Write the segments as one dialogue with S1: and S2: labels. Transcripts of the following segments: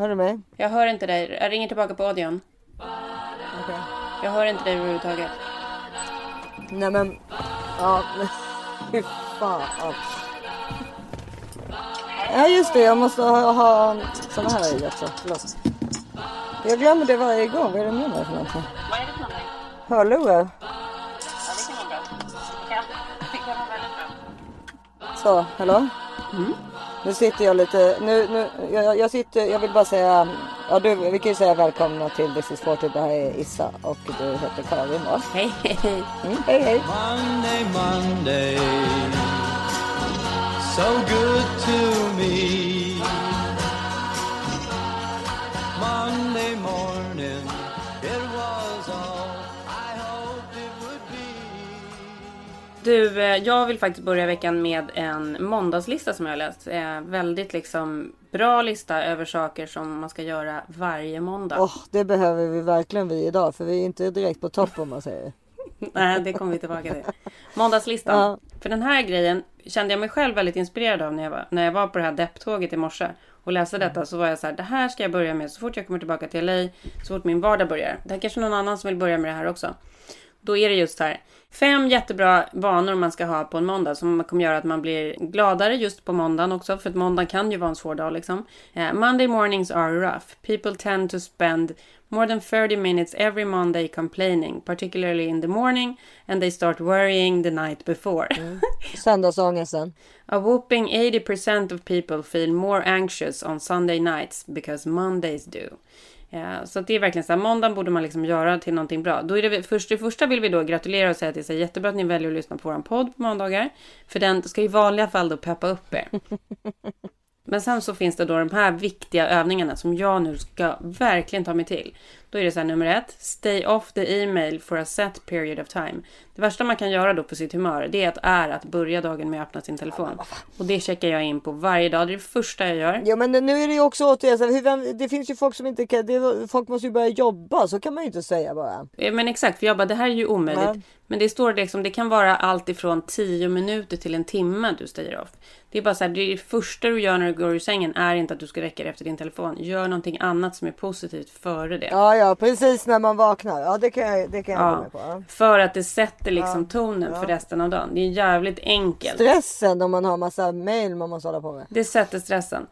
S1: Hör du mig?
S2: Jag hör inte dig. Jag ringer tillbaka på audion.
S1: Okej.
S2: Jag hör inte dig överhuvudtaget.
S1: Nej men, ja men fy fan. Ja just det, jag måste ha, ha såna här i också. Förlåt. Jag glömmer det varje gång. Vad är det med mig för någonting?
S2: Vad är det för någonting?
S1: Hörlurar.
S2: Ja, det kan vara bra. Det kan, det kan vara väldigt bra.
S1: Så, hallå? Nu sitter jag lite, nu, nu, jag, jag sitter, jag vill bara säga, ja du, vi kan ju säga välkomna till This is 40. Det här är Issa och du heter Karin va?
S2: Hej, hej, hej.
S1: Mm, hej hej.
S3: Monday, Monday, so good to me.
S2: Du, eh, jag vill faktiskt börja veckan med en måndagslista som jag har läst. Eh, väldigt liksom bra lista över saker som man ska göra varje måndag.
S1: Åh, det behöver vi verkligen vi idag för vi är inte direkt på topp om man säger.
S2: Nej, det kommer vi tillbaka till. Måndagslistan.
S1: Ja.
S2: För den här grejen kände jag mig själv väldigt inspirerad av när jag var, när jag var på det här depptåget i morse och läste detta så var jag så här, det här ska jag börja med så fort jag kommer tillbaka till LA, så fort min vardag börjar. Det är kanske någon annan som vill börja med det här också. Då är det just så här, fem jättebra vanor man ska ha på en måndag som kommer göra att man blir gladare just på måndagen också, för att måndagen kan ju vara en svår dag liksom. Eh, Monday mornings are rough. People tend to spend more than 30 minutes every Monday complaining, particularly in the morning, and they start worrying the night before.
S1: Söndagsångesten.
S2: A whooping 80% of people feel more anxious on Sunday nights because Mondays do. Ja, så det är verkligen så här, måndagen borde man liksom göra till någonting bra. Då är det först, det första vill vi då gratulera och säga att det är så jättebra att ni väljer att lyssna på vår podd på måndagar. För den ska i vanliga fall då peppa upp er. Men sen så finns det då de här viktiga övningarna som jag nu ska verkligen ta mig till. Då är det så här nummer ett, stay off the email for a set period of time. Det värsta man kan göra då på sitt humör, det är att, är att börja dagen med att öppna sin telefon. Och det checkar jag in på varje dag, det är det första jag gör.
S1: Ja men nu är det ju också återigen så här, det finns ju folk som inte kan, det, folk måste ju börja jobba så kan man ju inte säga bara.
S2: Eh, Men exakt, för jag bara, det här är ju omöjligt.
S1: Ja.
S2: Men det står liksom, det kan vara allt ifrån 10 minuter till en timme du stayar off. Det är bara så här, det första du gör när du går ur sängen är inte att du ska räcka dig efter din telefon. Gör någonting annat som är positivt före det.
S1: Ja ja precis när man vaknar. Ja det kan jag, det kan jag
S2: Ja,
S1: med på. Ja.
S2: för att det sätter liksom tonen för resten av dagen. Det är jävligt enkelt.
S1: Stressen om man har massa mail man måste hålla på med.
S2: Det sätter stressen.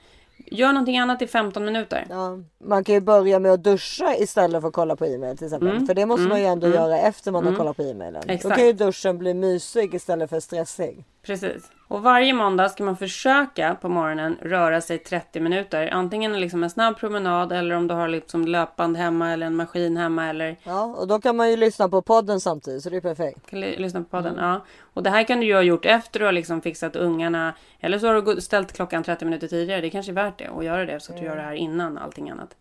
S2: Gör någonting annat i 15 minuter.
S1: Ja, man kan ju börja med att duscha istället för att kolla på e-mail till exempel. för det måste man ju ändå göra efter man har kollat på e-mailen. Då
S2: Exakt.
S1: kan ju duschen bli mysig istället för stressig.
S2: Precis. Och varje måndag ska man försöka på morgonen röra sig 30 minuter. Antingen liksom en snabb promenad eller om du har liksom löpband hemma eller en maskin hemma eller
S1: Ja, och då kan man ju lyssna på podden samtidigt så det är perfekt.
S2: kan ly- lyssna på podden. Ja. Och det här kan du ju ha gjort efter du har liksom fixat ungarna. Eller så har du ställt klockan 30 minuter tidigare. Det kanske är värt det att göra det så att du gör det här innan allting annat.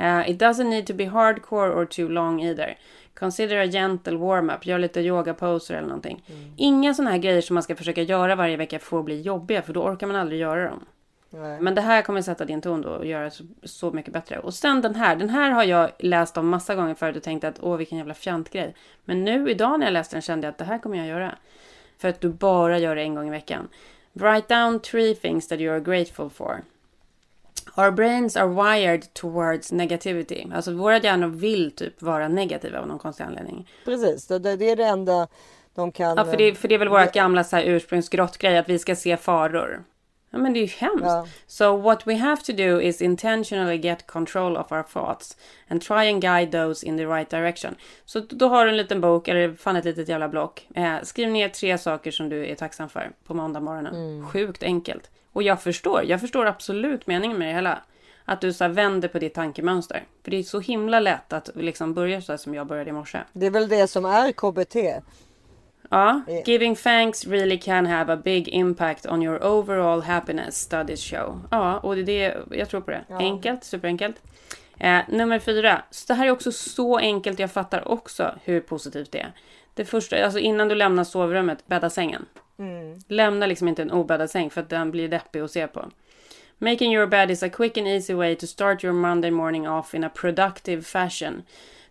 S2: Uh, it doesn't need to be hardcore or too long either. Consider a gentle warm-up. Gör lite yoga poser eller någonting. Inga sådana här grejer som man ska försöka göra varje vecka får bli jobbiga för då orkar man aldrig göra dem.
S1: Nej.
S2: Men det här kommer sätta din ton då och göra så, så mycket bättre. Och sen den här. Den här har jag läst om massa gånger förut och tänkt att åh vilken jävla fjantgrej. Men nu idag när jag läste den kände jag att det här kommer jag göra. För att du bara gör det en gång i veckan. Write down three things that you are grateful for. Our brains are wired towards negativity. Alltså våra hjärnor vill typ vara negativa av någon konstig anledning.
S1: Precis, det, det är det enda de kan.
S2: Ja, för det, för det är väl vårt gamla så här ursprungsgrottgrej att vi ska se faror. Ja, men det är ju hemskt.
S1: Ja.
S2: So what we have to do is intentionally get control of our thoughts and try and guide those in the right direction. Så då har du en liten bok, eller fan ett litet jävla block. Eh, skriv ner tre saker som du är tacksam för på måndag morgonen. Sjukt enkelt. Och jag förstår, jag förstår absolut meningen med det hela. Att du så vänder på ditt tankemönster. För det är så himla lätt att liksom börja så som jag började i morse.
S1: Det är väl det som är KBT.
S2: Ja, giving thanks really can have a big impact on your overall happiness, studies show. Ja, och det är det, jag tror på det. Enkelt, superenkelt. Eh, nummer fyra. Så det här är också så enkelt, jag fattar också hur positivt det är. Det första, alltså innan du lämnar sovrummet, bädda sängen. Lämna liksom inte en obäddad säng för att den blir deppig att se på. Making your bed is a quick and easy way to start your Monday morning off in a productive fashion.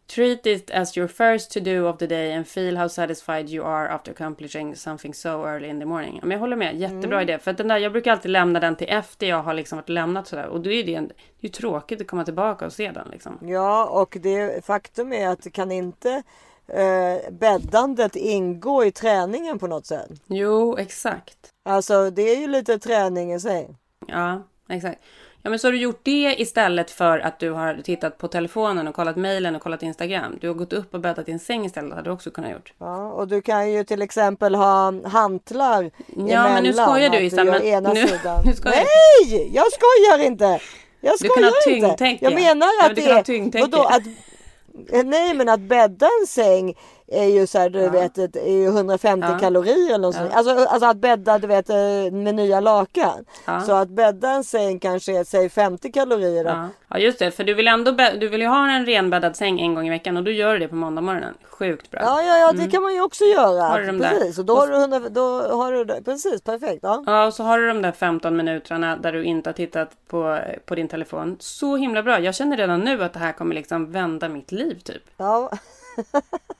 S2: Treat it as your first to do of the day and feel how satisfied you are after accomplishing something so early in the morning. Men jag håller med, jättebra idé. För att den där, jag brukar alltid lämna den till efter jag har liksom varit lämnat sådär. Och då är det, en, det är ju tråkigt att komma tillbaka och se den liksom.
S1: Ja, och det faktum är att det kan inte eh, bäddandet ingå i träningen på något sätt.
S2: Jo, exakt.
S1: Alltså det är ju lite träning i sig.
S2: Ja, exakt. Ja, men så har du gjort det istället för att du har tittat på telefonen och kollat mejlen och kollat Instagram. Du har gått upp och bäddat en säng istället. hade du också kunnat gjort.
S1: Ja, och du kan ju till exempel ha hantlar
S2: Ja, men nu skojar du,
S1: att
S2: Issa, men
S1: ena
S2: nu-
S1: sidan.
S2: nu skojar.
S1: Nej, jag skojar inte! Jag
S2: Du kan ha
S1: skojar inte! Jag menar
S2: Ja, men
S1: att det är... Vadå, att, Eh, nej, men att bädda en säng är ju så här, du vet, det är ju 150
S2: Ja.
S1: kalorier eller sånt. Alltså, alltså att bädda, du vet, eh, med nya lakan.
S2: Ja.
S1: Så att bädda en säng kanske är, säg 50 kalorier. Då.
S2: Ja. ja, just det. För du vill ändå du vill ju ha en renbäddad säng en gång i veckan och då gör du det på måndag morgonen. Sjukt bra.
S1: Ja, ja, ja, det kan man ju också göra.
S2: Mm. Har du de där?
S1: precis, och då har du, 100, då har du det. Precis, perfekt. Ja.
S2: Ja, och så har du de där 15 minuterna där du inte har tittat på, på din telefon. Så himla bra. Jag känner redan nu att det här kommer liksom vända mitt liv typ.
S1: Ja.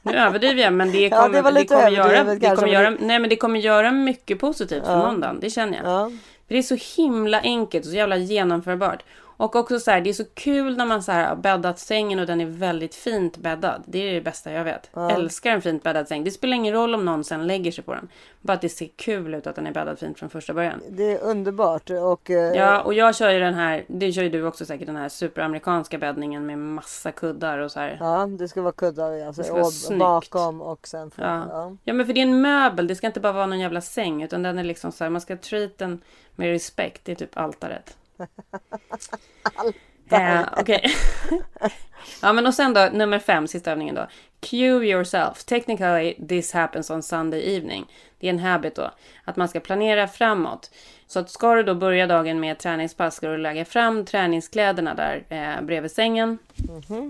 S2: Nu överdriver jag men det
S1: Ja,
S2: kommer,
S1: det var
S2: det
S1: lite
S2: kommer, göra,
S1: överdrivet
S2: det
S1: kanske,
S2: kommer
S1: men
S2: göra, nej men det kommer göra mycket positivt för måndagen. Det känner jag.
S1: Ja.
S2: För det är så himla enkelt och så jävla genomförbart. Och också så här, det är så kul när man så här har bäddat sängen och den är väldigt fint bäddad. Det är det bästa jag vet. Älskar en fint bäddad säng. Det spelar ingen roll om någon sen lägger sig på den. Bara att det ser kul ut att den är bäddad fint från första början.
S1: Det är underbart. Och, eh,
S2: Ja, och jag kör ju den här, det kör ju du också säkert, den här superamerikanska bäddningen med massa kuddar och så här.
S1: ja, det ska vara kuddar alltså,
S2: ska vara snyggt.
S1: bakom och sen för,
S2: Ja.
S1: ja.
S2: ja, men för det är en möbel. Det ska inte bara vara någon jävla säng, utan den är liksom så här, man ska treat den med respekt. Det är typ altaret. Eh, Okej. ja, men och sen då nummer fem, sista övningen då. Cue yourself. Technically this happens on Sunday evening. Det är en habit då. Att man ska planera framåt. Så att ska du då börja dagen med träningspass ska du lägga fram träningskläderna där eh, bredvid sängen.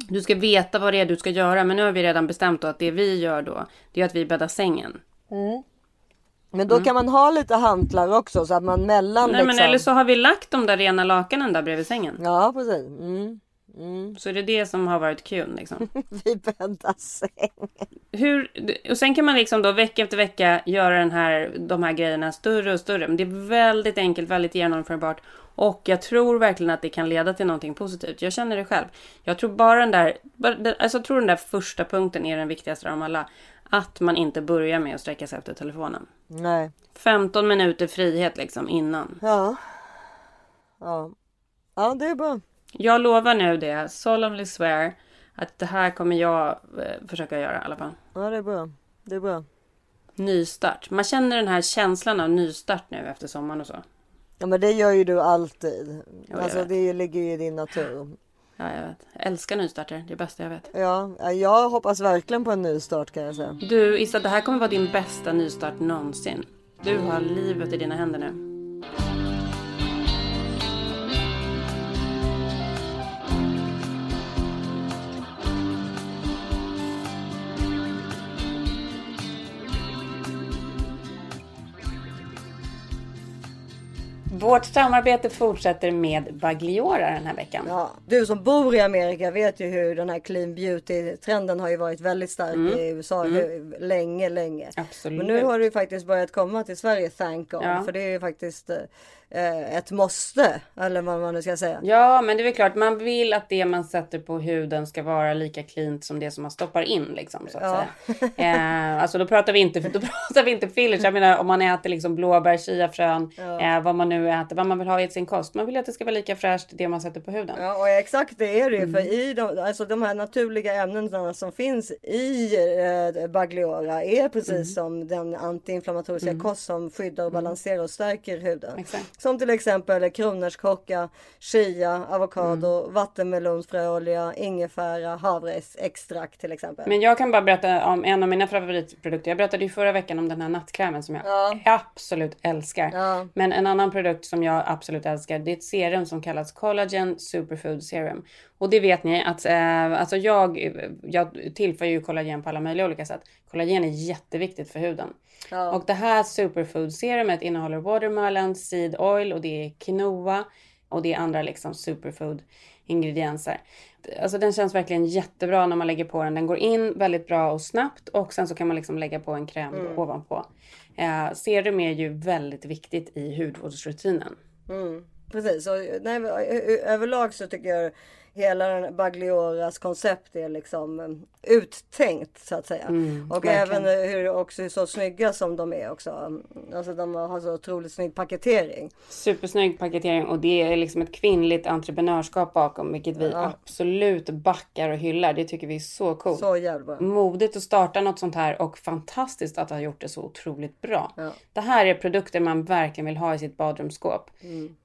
S2: Du ska veta vad det är du ska göra. Men nu har vi redan bestämt då att det vi gör då, det är att vi bäddar sängen.
S1: Men då kan man ha lite hantlar också så att man mellan
S2: Mm. Nej,
S1: liksom.
S2: men eller så har vi lagt de där rena lakanen där bredvid sängen.
S1: Ja, precis. Mm.
S2: Så det är det som har varit kul liksom.
S1: Vi bäddar säng.
S2: Hur, och sen kan man liksom då vecka efter vecka göra den här, de här grejerna större och större. Men det är väldigt enkelt, väldigt genomförbart. Och jag tror verkligen att det kan leda till någonting positivt. Jag känner det själv. Jag tror bara den där, alltså jag tror den där första punkten är den viktigaste av alla. Att man inte börjar med att sträcka sig efter telefonen.
S1: Nej.
S2: 15 minuter frihet liksom innan.
S1: Ja. Ja. Ja, det är bra.
S2: Jag lovar nu det, solemnly swear, att det här kommer jag eh, försöka göra i alla fall.
S1: Ja, det är bra. Det är bra.
S2: Nystart. Man känner den här känslan av nystart nu efter sommaren och så.
S1: Ja, men det gör ju du alltid.
S2: jag
S1: alltså,
S2: vet.
S1: det ligger ju i din natur.
S2: Ja, jag vet. Jag älskar nystarter. Det är det bästa jag vet.
S1: Ja, jag hoppas verkligen på en ny start kan jag säga.
S2: Du, Issa, det här kommer vara din bästa nystart någonsin. Du har livet i dina händer nu. Vårt samarbete fortsätter med Bagliora den här veckan.
S1: Ja, du som bor i Amerika vet ju hur den här clean beauty trenden har ju varit väldigt stark i USA hur, länge, länge.
S2: Mm. Absolut.
S1: Men nu har det ju faktiskt börjat komma till Sverige, thank God.
S2: Ja.
S1: För det är ju faktiskt eh, ett måste, eller vad man nu ska säga.
S2: Ja, men det är väl klart, man vill att det man sätter på huden ska vara lika cleant som det som man stoppar in liksom så att
S1: Ja.
S2: säga. Eh, alltså då pratar vi inte, då pratar vi inte fillers. Jag menar om man äter liksom blåbär, chiafrön, eh, vad man nu äter, vad man vill ha i sin kost. Man vill att det ska vara lika fräscht det man sätter på huden.
S1: Ja, och exakt det är det ju.
S2: Mm.
S1: För i de, alltså de här naturliga ämnena som finns i eh, Bagliora är precis
S2: Mm.
S1: som den antiinflammatoriska kost som skyddar och balanserar och stärker huden.
S2: Exakt.
S1: Som till exempel kronärtskocka, chia, avokado,
S2: Mm.
S1: vattenmelonsfröolja, ingefära, havreextrakt till exempel.
S2: Men jag kan bara berätta om en av mina favoritprodukter. Jag berättade ju förra veckan om den här nattkrämen som jag
S1: Ja.
S2: absolut älskar.
S1: Ja.
S2: Men en annan produkt som jag absolut älskar, det är ett serum som kallas Collagen Superfood Serum. Och det vet ni att eh, alltså jag, jag tillför ju kollagen på alla möjliga olika sätt. Kollagen är jätteviktigt för huden.
S1: Ja.
S2: Och det här Superfood Serumet innehåller watermelon, seed oil och det är quinoa, Och det är andra liksom superfood ingredienser. Alltså den känns verkligen jättebra när man lägger på den. Den går in väldigt bra och snabbt och sen så kan man liksom lägga på en kräm
S1: Mm.
S2: ovanpå. Eh, serum är ju väldigt viktigt i hudvårdsrutinen.
S1: Precis, och, nej, överlag så tycker jag hela Baglioras koncept är liksom eh, uttänkt så att säga. och
S2: Mm, verkligen.
S1: även hur också så snygga som de är också. Alltså de har så otroligt snygg paketering.
S2: Supersnygg paketering och det är liksom ett kvinnligt entreprenörskap bakom vilket vi absolut backar och hyllar. Det tycker vi är så coolt.
S1: Så jävla.
S2: Modigt att starta något sånt här och fantastiskt att ha gjort det så otroligt bra.
S1: Ja.
S2: Det här är produkter man verkligen vill ha i sitt badrumsskåp.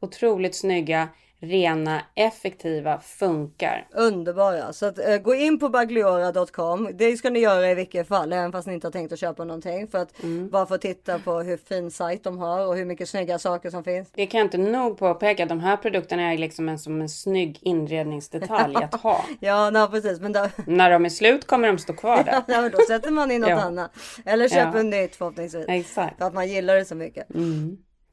S2: Otroligt snygga, rena, effektiva, funkar.
S1: Underbara. Så att, eh, gå in på bagliora.com. Det ska ni göra i vilket fall, även fast ni inte har tänkt att köpa någonting. För att bara få titta på hur fin sajt de har och hur mycket snygga saker som finns.
S2: Det kan jag inte nog påpeka. De här produkterna är liksom en, som en snygg inredningsdetalj att ha.
S1: Ja, nej, precis. Men då,
S2: När de är slut kommer de stå kvar där.
S1: ja, då sätter man in något
S2: Ja.
S1: annat. Eller köper
S2: Ja.
S1: nytt förhoppningsvis.
S2: Exakt.
S1: För att man gillar det så mycket.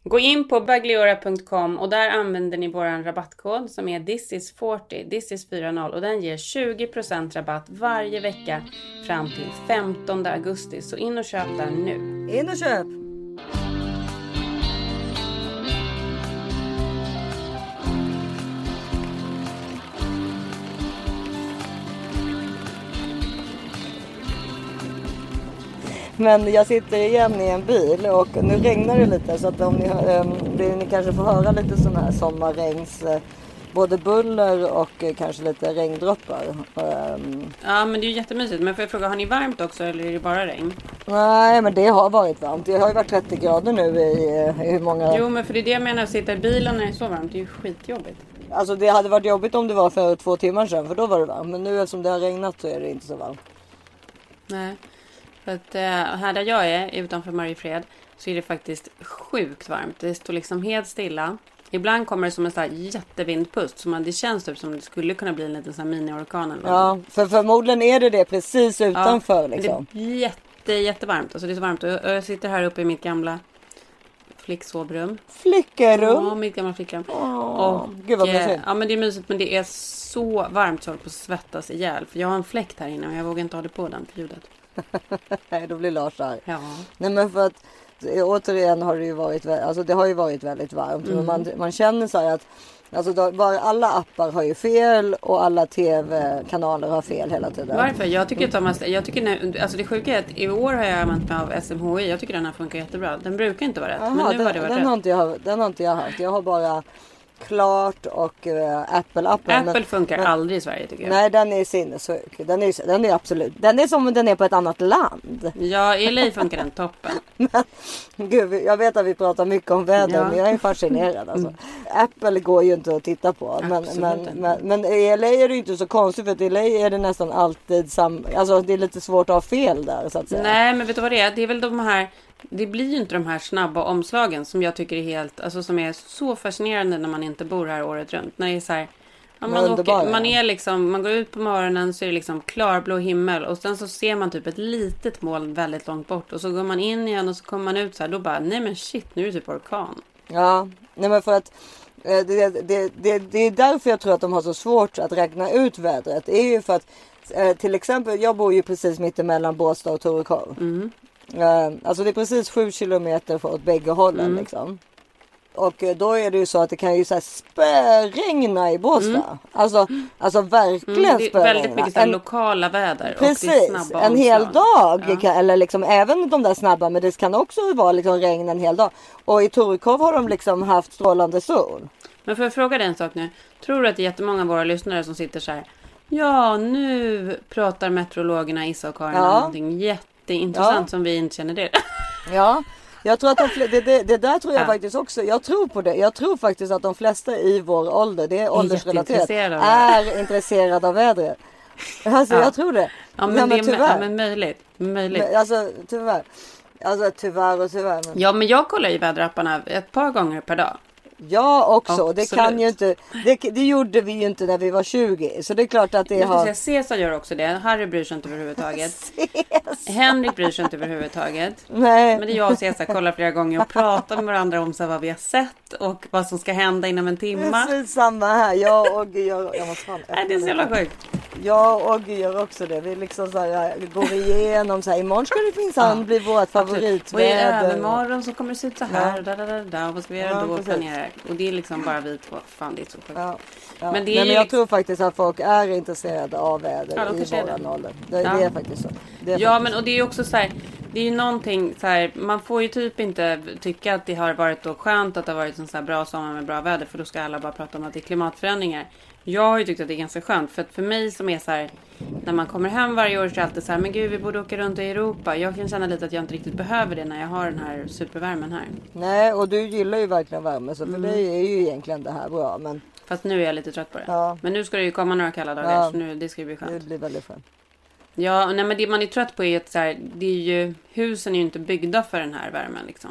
S2: Gå in på bagliora.com och där använder ni vår rabattkod som är thisis40, thisis40 och den ger 20% rabatt varje vecka fram till 15 augusti. Så in och köp den nu.
S1: In och köp! Men jag sitter igen i en bil och nu regnar det lite så att om ni, um, det, ni kanske får höra lite sån här sommarregns eh, både buller och eh, kanske lite regndroppar. Ehm,
S2: Ja men det är ju jättemysigt. Men får jag fråga, har ni varmt också eller är det bara regn?
S1: nej men det har varit varmt. Det har ju varit 30 grader nu i, eh, i hur många...
S2: Jo men för det är det jag menar, att sitta i bilen när det är så varmt, det är ju skitjobbigt.
S1: Alltså det hade varit jobbigt om det var för två timmar sedan för då var det varmt. Men nu eftersom det har regnat så är det inte så varmt.
S2: Nej. För att eh, här där jag är, utanför Mariefred, så är det faktiskt sjukt varmt. Det står liksom helt stilla. Ibland kommer det som en sån här jättevindpust. Så man, det känns typ som det skulle kunna bli en liten sån mini-orkan eller
S1: Ja, för förmodligen är det det precis utanför
S2: men
S1: liksom.
S2: Det är jätte, jättevarmt. Alltså det är så varmt. Och jag, sitter här uppe i mitt gamla flicksovrum.
S1: Flickerum.
S2: Ja, mitt gamla flickrum.
S1: Åh, gud vad
S2: eh,
S1: mysigt.
S2: Ja men det är mysigt men det är så varmt så jag håller på att svettas ihjäl. För jag har en fläkt här inne och jag vågar inte ha det på den för ljudet.
S1: Nej, då blir Lars arg.
S2: Ja.
S1: Nej men för att återigen har det ju varit, alltså det har ju varit väldigt varmt.
S2: Mm.
S1: Men man, man känner så här att Alltså då, bara, alla appar har ju fel och alla tv-kanaler har fel hela tiden.
S2: Varför? Jag tycker att Thomas, jag tycker alltså det sjuka är att i år har jag använt mig av SMHI. Jag tycker den här funkar jättebra. Den brukar inte vara rätt,
S1: Jaha,
S2: men nu
S1: den,
S2: har det varit
S1: den,
S2: rätt.
S1: har inte jag, den har inte jag haft. Jag har bara Klart och eh, Apple-appen.
S2: Apple
S1: men-
S2: funkar
S1: men-
S2: aldrig i Sverige tycker jag.
S1: Nej den är sinnessjuk. Den är, den är absolut. Den är som om den är på ett annat land.
S2: Ja, i LA funkar den toppen.
S1: Gud, jag vet att vi pratar mycket om väder
S2: Ja.
S1: men jag är fascinerad alltså. Apple går ju inte att titta på. Men, men, men, men i LA är det ju inte så konstigt för att i LA är det nästan alltid sam... Alltså det är lite svårt att ha fel där så att säga.
S2: Nej, men vet du vad det är? Det är väl de här... Det blir ju inte de här snabba omslagen som jag tycker är helt... Alltså som är så fascinerande när man inte bor här året runt. När det är så här... Ja, man, åker, man är liksom, man går ut på morgonen så är det liksom klarblå himmel och sen så ser man typ ett litet moln väldigt långt bort och så går man in igen och så kommer man ut så här då bara nej men shit nu är det typ orkan.
S1: Ja, nej men för att eh, det, det, det, det är därför jag tror att de har så svårt att räkna ut vädret. Det är ju för att eh, till exempel, jag bor ju precis mittemellan Båstad och Torekov.
S2: Mm.
S1: Eh, Alltså det är precis sju kilometer åt bägge hållen
S2: Mm.
S1: liksom. Och eh, då är det ju så att det kan ju så här spöregna i Båstad. Alltså, alltså verkligen
S2: Mm, det är väldigt
S1: spöregna.
S2: mycket så här
S1: En-
S2: lokala väder
S1: Precis, en hel dag.
S2: Ja.
S1: Kan, eller liksom även de där snabba men det kan också vara liksom regn en hel dag. Och i Torekov har de liksom haft strålande sol.
S2: Men får jag fråga dig en sak nu? Tror du att det är jättemånga av våra lyssnare som sitter så här. Ja, nu pratar meteorologerna Issa och Karin om
S1: Ja.
S2: någonting jätteintressant
S1: Ja.
S2: som vi inte känner till.
S1: Ja, jag tror att de, det, det, det där tror jag
S2: Ja.
S1: faktiskt också. Jag tror på det. Jag tror faktiskt att de flesta i vår ålder, det är åldersrelaterat, är intresserade av vädret. Alltså
S2: Ja.
S1: jag tror det.
S2: Ja, men,
S1: Nej,
S2: det är, men möjligt. möjligt.
S1: Men, alltså tyvärr. Alltså tyvärr och tyvärr. Men...
S2: Ja, men jag kollar ju väderapparna ett par gånger per dag.
S1: Ja också. Det kan ju inte. Det, det gjorde vi ju inte när vi var 20. Så det är klart att det
S2: Jag
S1: har.
S2: säga, Caesar gör också det. Harry bryr sig inte överhuvudtaget. Henrik bryr sig inte överhuvudtaget.
S1: Nej.
S2: Men det är jag och Caesar kollar flera gånger och pratar med varandra om så vad vi har sett och vad som ska hända inom en timme.
S1: Precis samma här. Jag och gör, jag måste fan
S2: Nej, det är så jävla sjukt.
S1: Jag och Oggy gör också det. Vi liksom så här, går igenom så här. Imorgon ska det minsann bli vårt
S2: Och i
S1: favoritväder.
S2: övermorgon så kommer det se ut så här.
S1: Ja.
S2: Da, da, da, da. Vad ska vi göra
S1: Ja,
S2: då?
S1: precis.
S2: Och det är liksom bara vi två. Fan, det är så sjukt.
S1: Ja, ja.
S2: Men det är
S1: Nej, men jag
S2: liksom-
S1: tror faktiskt att folk är intresserade av väder
S2: Ja,
S1: i våran
S2: det.
S1: ålder. Det, det är faktiskt så. Är
S2: Ja,
S1: faktiskt
S2: men och det är också så här. Det är ju någonting så här. Man får ju typ inte tycka att det har varit då skönt att det har varit en så här bra sommar med bra väder. För då ska alla bara prata om att det är klimatförändringar. Jag har ju tyckt att det är ganska skönt. För att för mig som är så här. När man kommer hem varje år så är det alltid så här. Men gud, vi borde åka runt i Europa. Jag kan känna lite att jag inte riktigt behöver det när jag har den här supervärmen här.
S1: Nej, och du gillar ju verkligen värme. Så för
S2: Mm.
S1: dig är ju egentligen det här bra. Men
S2: Fast nu är jag lite trött på det.
S1: Ja.
S2: Men nu ska det ju komma några kalla dagar.
S1: Ja.
S2: Så nu, det ska ju bli
S1: det
S2: skönt.
S1: blir väldigt skönt.
S2: Ja, nej, men det man är trött på är att så här, det är ju, husen är ju inte byggda för den här värmen liksom.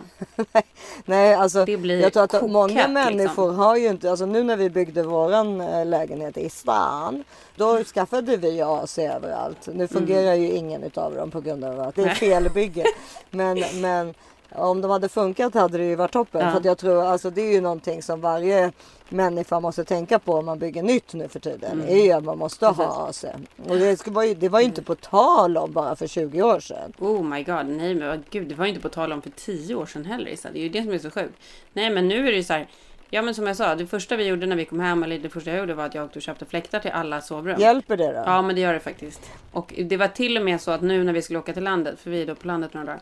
S1: Nej, alltså
S2: Det blir
S1: jag tror att
S2: kokat,
S1: många
S2: liksom.
S1: människor har ju inte, alltså nu när vi byggde våran eh, lägenhet i stan, då skaffade vi AC överallt. Nu fungerar ju ingen utav dem på grund av att det är
S2: Nej.
S1: felbygge. men, men om de hade funkat hade det ju varit toppen.
S2: Ja.
S1: För jag tror, alltså det är ju någonting som varje människa måste tänka på om man bygger nytt nu för tiden. är ju att man måste ha AC. Och det, skulle vara ju, det var ju inte på tal om bara för 20 år sedan.
S2: Oh my god, nej men gud, det var ju inte på tal om för tio år sedan heller. Issa. Det är ju det som är så sjukt. Nej men nu är det ju så här. Ja men som jag sa, det första vi gjorde när vi kom hem, eller det första jag gjorde var att jag åkte och köpte fläktar till alla sovrum.
S1: Hjälper det då?
S2: Ja men det gör det faktiskt. Och det var till och med så att nu när vi skulle åka till landet, för vi är då på landet några dagar.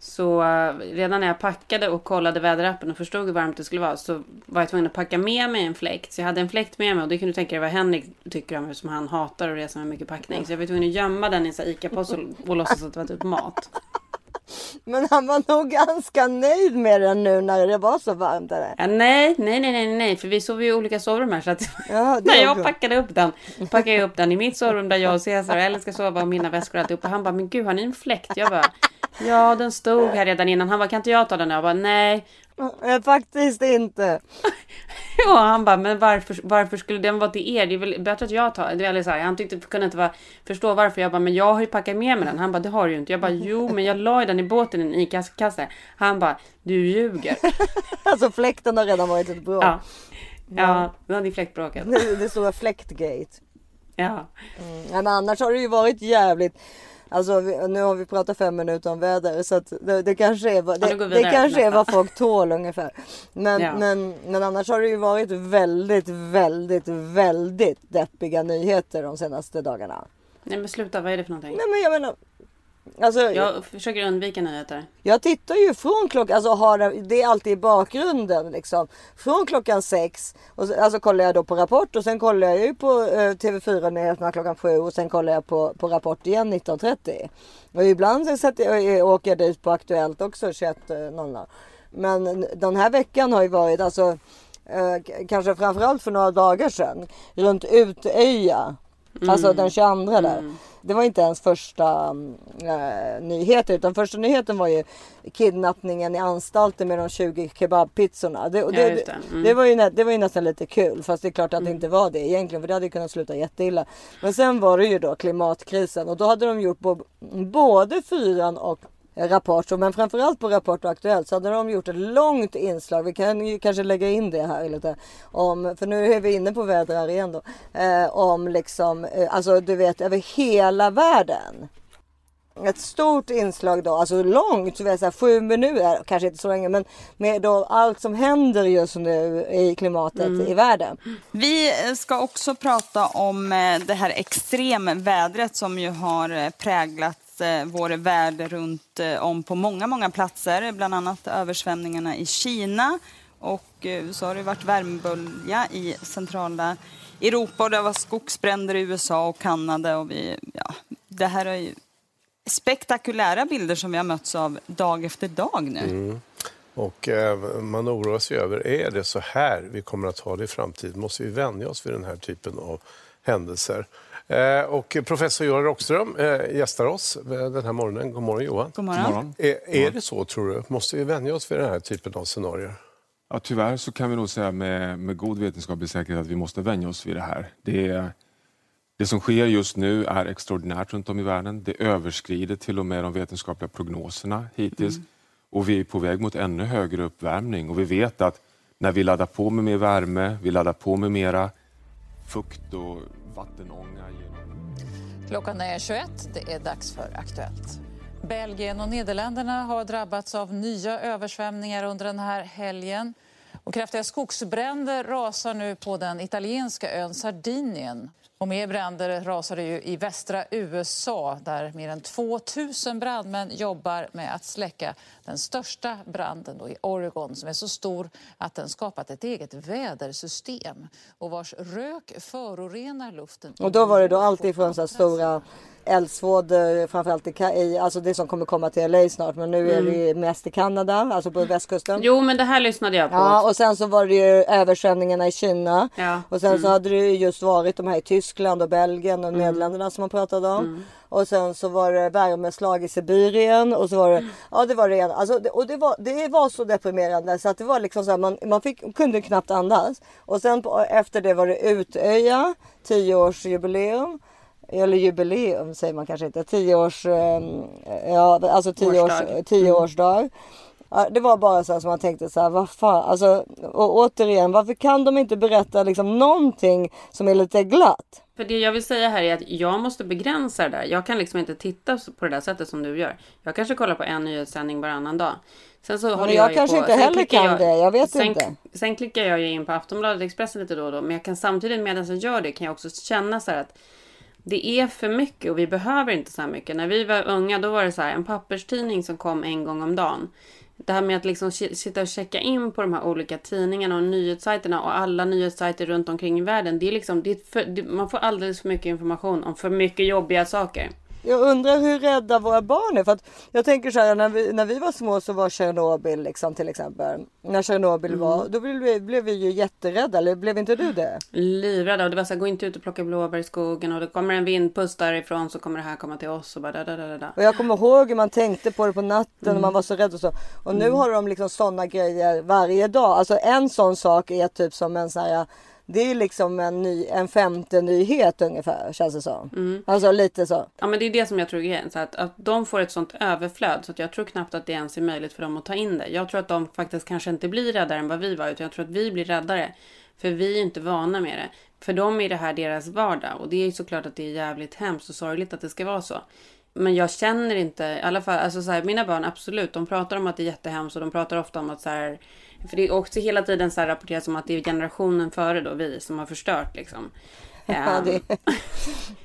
S2: Så eh, redan när jag packade och kollade väderappen och förstod hur varmt det skulle vara så var jag tvungen att packa med mig en fläkt. Så jag hade en fläkt med mig och det kan du tänka dig vad Henrik tycker om eftersom han hatar att resa med mycket packning. Så jag var tvungen att gömma den i en ICA-påse och, låtsas att det var typ mat.
S1: Men han var nog ganska nöjd med den nu när det var så varmt. Eller?
S2: Ja, nej, nej, nej, nej, nej, för vi sov ju i olika sovrum här så att
S1: Ja, det
S2: när
S1: är
S2: jag packade upp den, packade jag upp den i mitt sovrum där jag och Cesar och Ellen ska sova och mina väskor och alltihop. Och han bara, men gud har ni en fläkt? Jag bara, ja den stod här redan innan. Han bara, kan inte jag ta den? Jag bara, nej.
S1: Eh, Faktiskt inte.
S2: Ja, han bara, men varför, varför skulle den vara till er? Det är väl bättre att jag tar det. Här, han tyckte, kunde inte vara, förstå varför. Jag bara, men jag har ju packat med mig den. Han bara, det har du ju inte. Jag bara, jo, men jag la ju den i båten i en ICA-kasse. Han bara, du ljuger.
S1: Alltså fläkten har redan varit ett bråk.
S2: Ja, ja, det hade fläktbråket.
S1: Det, det stora fläktgate.
S2: Ja.
S1: Mm. Men annars har det ju varit jävligt. Alltså nu har vi pratat fem minuter om väder så att det, det kanske är vad,
S2: Ja,
S1: det,
S2: vi
S1: det kanske är vad folk tål ungefär. Men,
S2: Ja.
S1: men, men annars har det ju varit väldigt, väldigt, väldigt deppiga nyheter de senaste dagarna.
S2: Nej, men sluta, vad är det för någonting?
S1: Nej men jag menar. Alltså, jag,
S2: försöker undvika nyheter.
S1: jag tittar ju från klockan, alltså har det, är alltid i bakgrunden liksom. Från klockan sex, och så, alltså kollar jag då på Rapport och sen kollar jag ju på eh, TV4 nyheterna klockan sju och sen kollar jag på, på Rapport igen 19.30. Och ibland så sätter jag, eh, åker jag dit på Aktuellt också 21.00. Men den här veckan har ju varit alltså eh, kanske framförallt för några dagar sedan runt Utöja. Alltså den 22 där. Det var inte ens första äh, nyheter utan första nyheten var ju kidnappningen i anstalten med de 20 kebabpizzorna. Det,
S2: Ja,
S1: det,
S2: det. Mm.
S1: det, var ju, nä- det var ju nästan lite kul fast det är klart att det inte var det egentligen för det hade kunnat sluta jätteilla. Men sen var det ju då klimatkrisen och då hade de gjort både fyran och Rapport, men framförallt på Rapport och Aktuellt så hade de gjort ett långt inslag. Vi kan ju kanske lägga in det här lite. Om, för nu är vi inne på väder här igen då. Eh, om liksom, eh, alltså du vet över hela världen. Ett stort inslag då, alltså långt, så här, sju minuter, kanske inte så länge, men med då allt som händer just nu i klimatet i världen.
S4: Vi ska också prata om eh, det här extremvädret som ju har eh, präglat Eh, vår värld runt eh, om på många, många platser. Bland annat översvämningarna i Kina och eh, så har det varit värmebölja i centrala Europa och det var skogsbränder i USA och Kanada och vi, ja, det här är ju spektakulära bilder som vi har mötts av dag efter dag nu. Mm.
S5: Och eh, man oroar sig över, är det så här vi kommer att ha det i framtiden? Måste vi vänja oss vid den här typen av händelser? Eh, och professor Johan Rockström eh, gästar oss eh, den här morgonen. God morgon Johan.
S4: God morgon.
S5: Är, är det så tror du? Måste vi vänja oss vid den här typen av scenarier?
S6: Ja, tyvärr så kan vi nog säga med, med god vetenskaplig säkerhet att vi måste vänja oss vid det här. Det, det som sker just nu är extraordinärt runt om i världen. Det överskrider till och med de vetenskapliga prognoserna hittills. Och vi är på väg mot ännu högre uppvärmning. Och vi vet att när vi laddar på med mer värme, vi laddar på med mera fukt och vattenånga. genom-
S7: Klockan är 21. Det är dags för Aktuellt. Belgien och Nederländerna har drabbats av nya översvämningar under den här helgen. Och kraftiga skogsbränder rasar nu på den italienska ön Sardinien. Och mer bränder rasar det ju i västra USA där mer än 2 000 brandmän jobbar med att släcka den största branden då i Oregon som är så stor att den skapat ett eget vädersystem och vars rök förorenar luften.
S1: Och då var det då alltid från så stora eldsvådor, framförallt i, i, alltså det som kommer komma till LA snart. Men nu är det ju mest i Kanada, alltså på västkusten.
S2: Jo, men det här lyssnade jag på.
S1: Ja, och sen så var det ju översvämningarna i Kina.
S2: Ja.
S1: Och sen så hade det ju just varit de här i Tyskland och Belgien och Nederländerna som man pratade om. Och sen så var det värmeslag i Sibirien och så var det, ja det var det ena. Alltså, det, och det var, det var så deprimerande så att det var liksom så här, man, man fick, kunde knappt andas. Och sen på, efter det var det Utöja, 10-årsjubileum. Eller jubileum säger man kanske inte. 10 års, eh, ja alltså 10 års,
S2: Årsdag.
S1: 10 årsdag. Ja, det var bara så här som man tänkte så här, vad fan, alltså, och återigen, varför kan de inte berätta liksom någonting som är lite glatt?
S2: För det jag vill säga här är att jag måste begränsa det där. Jag kan liksom inte titta på det där sättet som du gör. Jag kanske kollar på en nyhetssändning varannan dag. Sen så håller
S1: jag
S2: ju
S1: kanske
S2: på,
S1: inte
S2: sen
S1: heller kan det, jag vet
S2: sen,
S1: inte.
S2: Sen klickar jag ju in på Aftonbladet Expressen lite då och då. Men jag kan samtidigt medan jag gör det kan jag också känna så här att det är för mycket och vi behöver inte så här mycket. När vi var unga då var det så här en papperstidning som kom en gång om dagen. Det här med att liksom sitta och checka in på de här olika tidningarna och nyhetssajterna och alla nyhetssajter runt omkring i världen. Det är liksom, det är för, det, man får alldeles för mycket information om för mycket jobbiga saker.
S1: Jag undrar hur rädda våra barn är. För att jag tänker så här, när vi, när vi var små så var Tjernobyl liksom till exempel. När Tjernobyl
S2: Mm.
S1: var, då blev vi, blev vi ju jätterädda. Eller blev inte du det?
S2: Livrädda och det var så här, gå inte ut och plocka blåbär i skogen och det kommer en vindpust därifrån så kommer det här komma till oss och bara da, da, da, da.
S1: Och jag kommer ihåg hur man tänkte på det på natten
S2: Mm.
S1: och man var så rädd och så. Och nu har de liksom sådana grejer varje dag. Alltså en sån sak är typ som en sån här det är liksom en, ny, en femte nyhet ungefär känns det som.
S2: Mm.
S1: Alltså lite så.
S2: Ja men det är det som jag tror är grejen. Så att, att de får ett sånt överflöd så att jag tror knappt att det ens är möjligt för dem att ta in det. Jag tror att de faktiskt kanske inte blir räddare än vad vi var utan jag tror att vi blir räddare. För vi är inte vana med det. För dem är det här deras vardag och det är såklart att det är jävligt hemskt och sorgligt att det ska vara så. Men jag känner inte, i alla fall, alltså så här, mina barn absolut, de pratar om att det är jättehemskt och de pratar ofta om att så här, för det är också hela tiden så här rapporteras om att det är generationen före då, vi, som har förstört liksom.
S1: Ja,
S2: Ehm,
S1: det,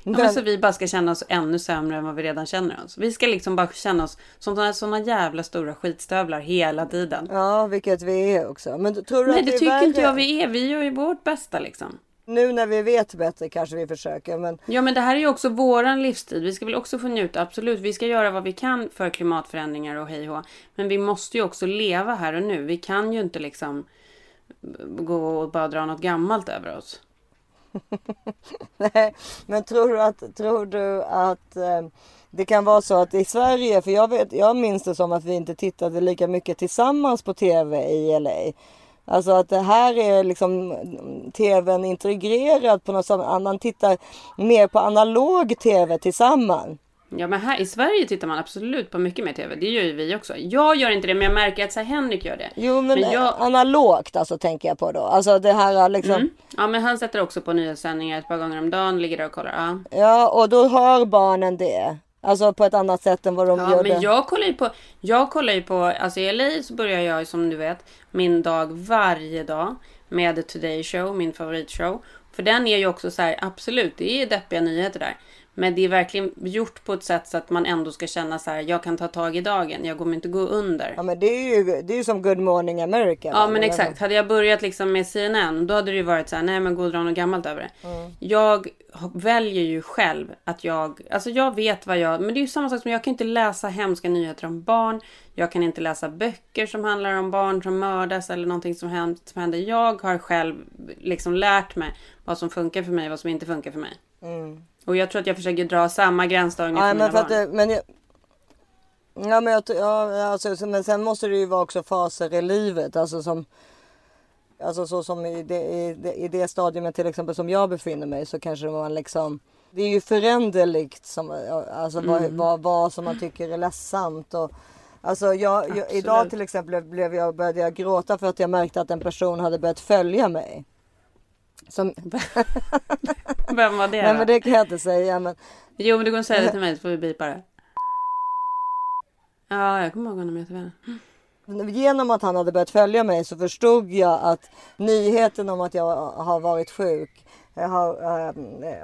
S2: Ja, så vi bara ska känna oss ännu sämre än vad vi redan känner oss. Vi ska liksom bara känna oss som såna, såna jävla stora skitstövlar hela tiden.
S1: ja, vilket vi är också. Men tror du
S2: Nej,
S1: att
S2: det
S1: är
S2: tycker inte
S1: värre?
S2: jag vi är. Vi gör ju vårt bästa liksom.
S1: Nu när vi vet bättre kanske vi försöker. Men
S2: Ja, men det här är ju också våran livstid. Vi ska väl också få njuta, absolut. Vi ska göra vad vi kan för klimatförändringar och hej. Men vi måste ju också leva här och nu. Vi kan ju inte liksom gå och bara dra något gammalt över oss.
S1: Nej, men tror du att, tror du att eh, det kan vara så att i Sverige, för jag, vet, jag minns det som att vi inte tittade lika mycket tillsammans på tv i LA. Alltså att det här är liksom tvn integrerad på något sätt. Man tittar mer på analog tv tillsammans.
S2: Ja, men här i Sverige tittar man absolut på mycket mer TV. Det gör ju vi också. Jag gör inte det, men jag märker att så Henrik gör det.
S1: Jo men,
S2: Men jag-
S1: analogt alltså tänker jag på då. Alltså det här liksom.
S2: Mm. Ja, men han sätter också på nyhetssändningar ett par gånger om dagen, ligger där och kollar. Ja.
S1: Ja och då hör barnen det. Alltså på ett annat sätt än vad de
S2: Ja,
S1: gör
S2: men jag kollar ju på, jag kollar ju på, alltså i LA så börjar jag som du vet min dag varje dag med The Today Show, min favoritshow. För den är ju också så här, absolut, det är deppiga nyheter där. Men det är verkligen gjort på ett sätt så att man ändå ska känna så här, jag kan ta tag i dagen, jag kommer inte gå under.
S1: Ja men det är ju, det är ju som Good Morning America.
S2: Ja men
S1: Eller
S2: exakt. Hade jag börjat liksom med CNN då hade det ju varit så här, nej men gå och dra något gammalt över det. Jag ha- väljer ju själv att jag, alltså jag vet vad jag, men det är ju samma sak som jag kan inte läsa hemska nyheter om barn. Jag kan inte läsa böcker som handlar om barn som mördas eller någonting som händer. Som händer. Jag har själv liksom lärt mig vad som funkar för mig och vad som inte funkar för mig. Och jag tror att jag försöker dra samma gränsdragning för mina
S1: men för att
S2: barn.
S1: det, men jag, Ja men jag, ja, alltså, så- men sen måste det ju vara också faser i livet. Alltså som Alltså så som i det, i det, i det stadiumet till exempel som jag befinner mig så kanske man liksom det är ju föränderligt som, alltså vad, vad, vad som man tycker är ledsamt. Och, alltså jag, jag, idag till exempel blev jag, började jag gråta för att jag märkte att en person hade börjat följa mig. Som,
S2: Vem var det
S1: nej
S2: då?
S1: men det kan jag inte säga men
S2: Jo men du och säger det till mig så får vi bipa det. Ja, jag kommer ihåg honom jätteväl.
S1: Genom att han hade börjat följa mig så förstod jag att nyheten om att jag har varit sjuk eh, har, eh,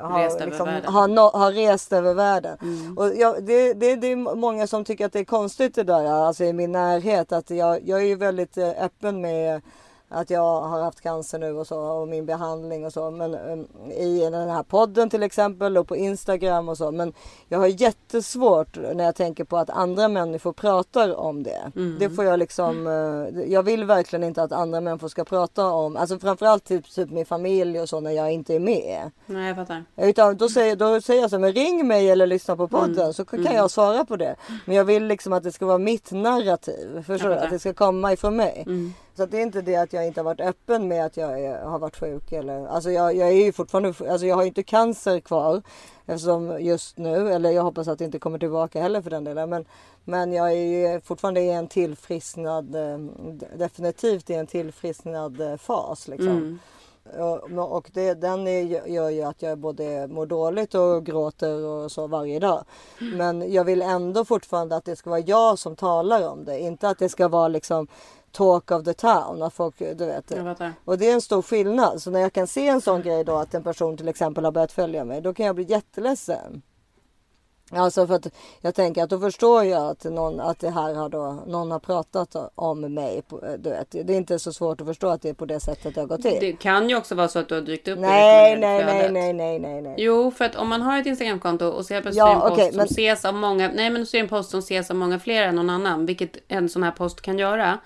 S1: har,
S2: Rest över
S1: liksom.
S2: Mm.
S1: har, no, har rest över världen. Och jag, det, det, det är många som tycker att det är konstigt det där, alltså i min närhet. Att jag, jag är ju väldigt eh, öppen med att jag har haft cancer nu och så och min behandling och så. Men um, i den här podden till exempel och på Instagram och så. Men jag har jättesvårt när jag tänker på att andra människor pratar om det. Det får jag liksom. eh, jag vill verkligen inte att andra människor ska prata om. Alltså framförallt typ, typ min familj och så när jag inte är med.
S2: Nej, jag fattar.
S1: Utan då säger, då säger jag så men ring mig eller lyssna på podden så kan jag svara på det. Men jag vill liksom att det ska vara mitt narrativ. Förstår du? Att det ska komma ifrån mig. Så det är inte det att jag inte har varit öppen med att jag är, har varit sjuk. Eller, alltså jag, jag är ju fortfarande, alltså jag har inte cancer kvar. Eftersom just nu, eller jag hoppas att det inte kommer tillbaka heller för den delen. Men, men jag är fortfarande i en tillfrisknad, eh, definitivt i en tillfrisknad eh, fas. Liksom. Och, och det, den är, gör ju att jag både mår dåligt och gråter och så varje dag. Men jag vill ändå fortfarande att det ska vara jag som talar om det. Inte att det ska vara liksom talk of the town. Att folk, du vet. Och det är en stor skillnad. Så när jag kan se en sån grej då att en person till exempel har börjat följa mig. Då kan jag bli jätteledsen. Alltså för att jag tänker att då förstår jag att, någon, att det här har då, någon har pratat om mig. Du vet. Det är inte så svårt att förstå att det är på det sättet det har gått till.
S2: Det kan ju också vara så att du har dykt upp i
S1: Nej,
S2: rekommenderade
S1: nej, nej, nej, nej, nej, nej.
S2: Jo, för att om man har ett Instagramkonto och ser plötsligt
S1: Ja,
S2: en post
S1: okej,
S2: som
S1: men-
S2: ses av många, nej men så är en post som ses av många fler än någon annan, vilket en sån här post kan göra.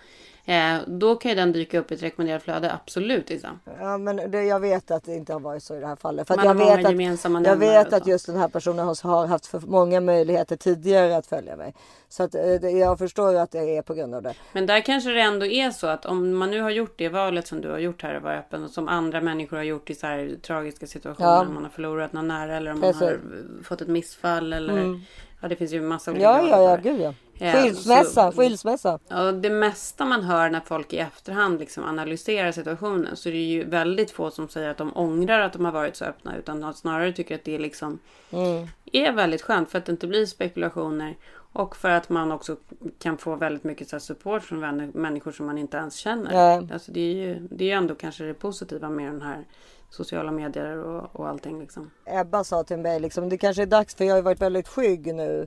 S2: Eh, då kan ju den dyka upp i ett rekommenderat flöde, absolut liksom.
S1: Ja, men det, jag vet att det inte har varit så i det här fallet. För jag vet, att, jag vet att just den här personen har, haft för många möjligheter tidigare att följa mig. Så att, eh, det, jag förstår ju att det är på grund av det.
S2: Men där kanske det ändå är så att om man nu har gjort det valet som du har gjort här och vara öppen och som andra människor har gjort i så här tragiska situationer.
S1: Ja.
S2: Om man har förlorat någon nära eller om
S1: Precis.
S2: man har fått ett missfall eller ja, det finns ju massa olika
S1: Ja, ja, ja, gud ja. Skilsmässa,
S2: så-
S1: skilsmässa.
S2: Ja, det mesta man hör när folk i efterhand liksom analyserar situationen så är det ju väldigt få som säger att de ångrar att de har varit så öppna utan snarare tycker att det liksom
S1: Mm.
S2: är väldigt skönt för att det inte blir spekulationer och för att man också kan få väldigt mycket så support från vänner, människor som man inte ens känner.
S1: Nej.
S2: Alltså det är ju det är ändå kanske det positiva med den här sociala medier och, och allting liksom.
S1: Ebba sa till mig liksom, det kanske är dags för jag har varit väldigt skygg nu.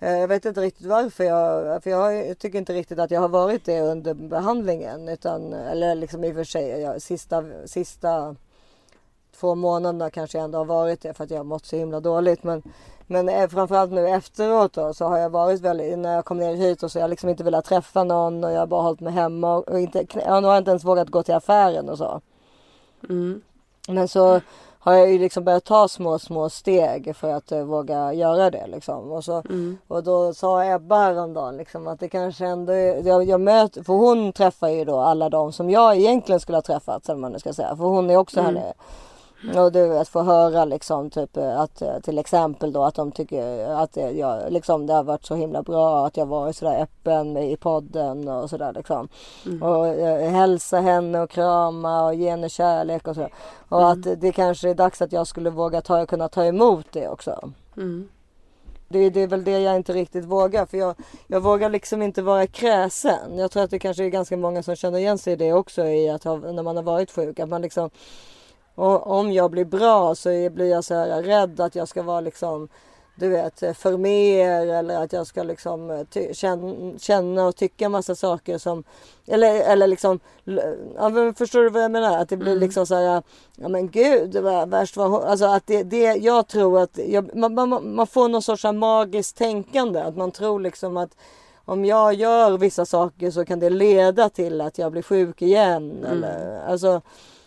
S1: Eh, Jag vet inte riktigt varför jag, för jag, tycker inte riktigt att jag har varit det under behandlingen. Utan, eller liksom i och för sig, jag, sista, sista två månaderna kanske jag ändå har varit det för att jag har mått så himla dåligt. Men, men eh, framförallt nu efteråt då, så har jag varit väldigt, när jag kom ner hit och så har jag liksom inte velat träffa någon och jag har bara hållit mig hemma och, inte, jag har inte ens vågat gå till affären och så.
S2: Mm.
S1: Men så har jag ju liksom börjat ta små, små steg för att eh, våga göra det liksom. Och, så, och då sa Ebba häromdagen liksom att det kanske ändå är, jag, jag möter, för hon träffar ju då alla de som jag egentligen skulle ha träffat, eller man nu ska säga. För hon är också här nere. Och du vet, få höra liksom typ eh, att eh, till exempel då att de tycker att det, jag, liksom, det har varit så himla bra att jag varit sådär öppen i podden och sådär liksom. Och eh, hälsa henne och krama och ge henne kärlek och så. Och att det kanske är dags att jag skulle våga ta, kunna ta emot det också.
S2: Mm.
S1: Det, det är väl det jag inte riktigt vågar. För jag, jag vågar liksom inte vara kräsen. Jag tror att det kanske är ganska många som känner igen sig i det också. I att ha, när man har varit sjuk. Att man liksom, och om jag blir bra så blir jag så här rädd att jag ska vara liksom du vet för mer eller att jag ska liksom ty- känna, och tycka massa saker som eller, eller liksom ja, förstår du vad jag menar? Att det blir liksom så här ja men gud var värst vad hon, alltså att det, det jag tror att jag, man, man, man får någon sorts magiskt tänkande att man tror liksom att om jag gör vissa saker så kan det leda till att jag blir sjuk igen eller alltså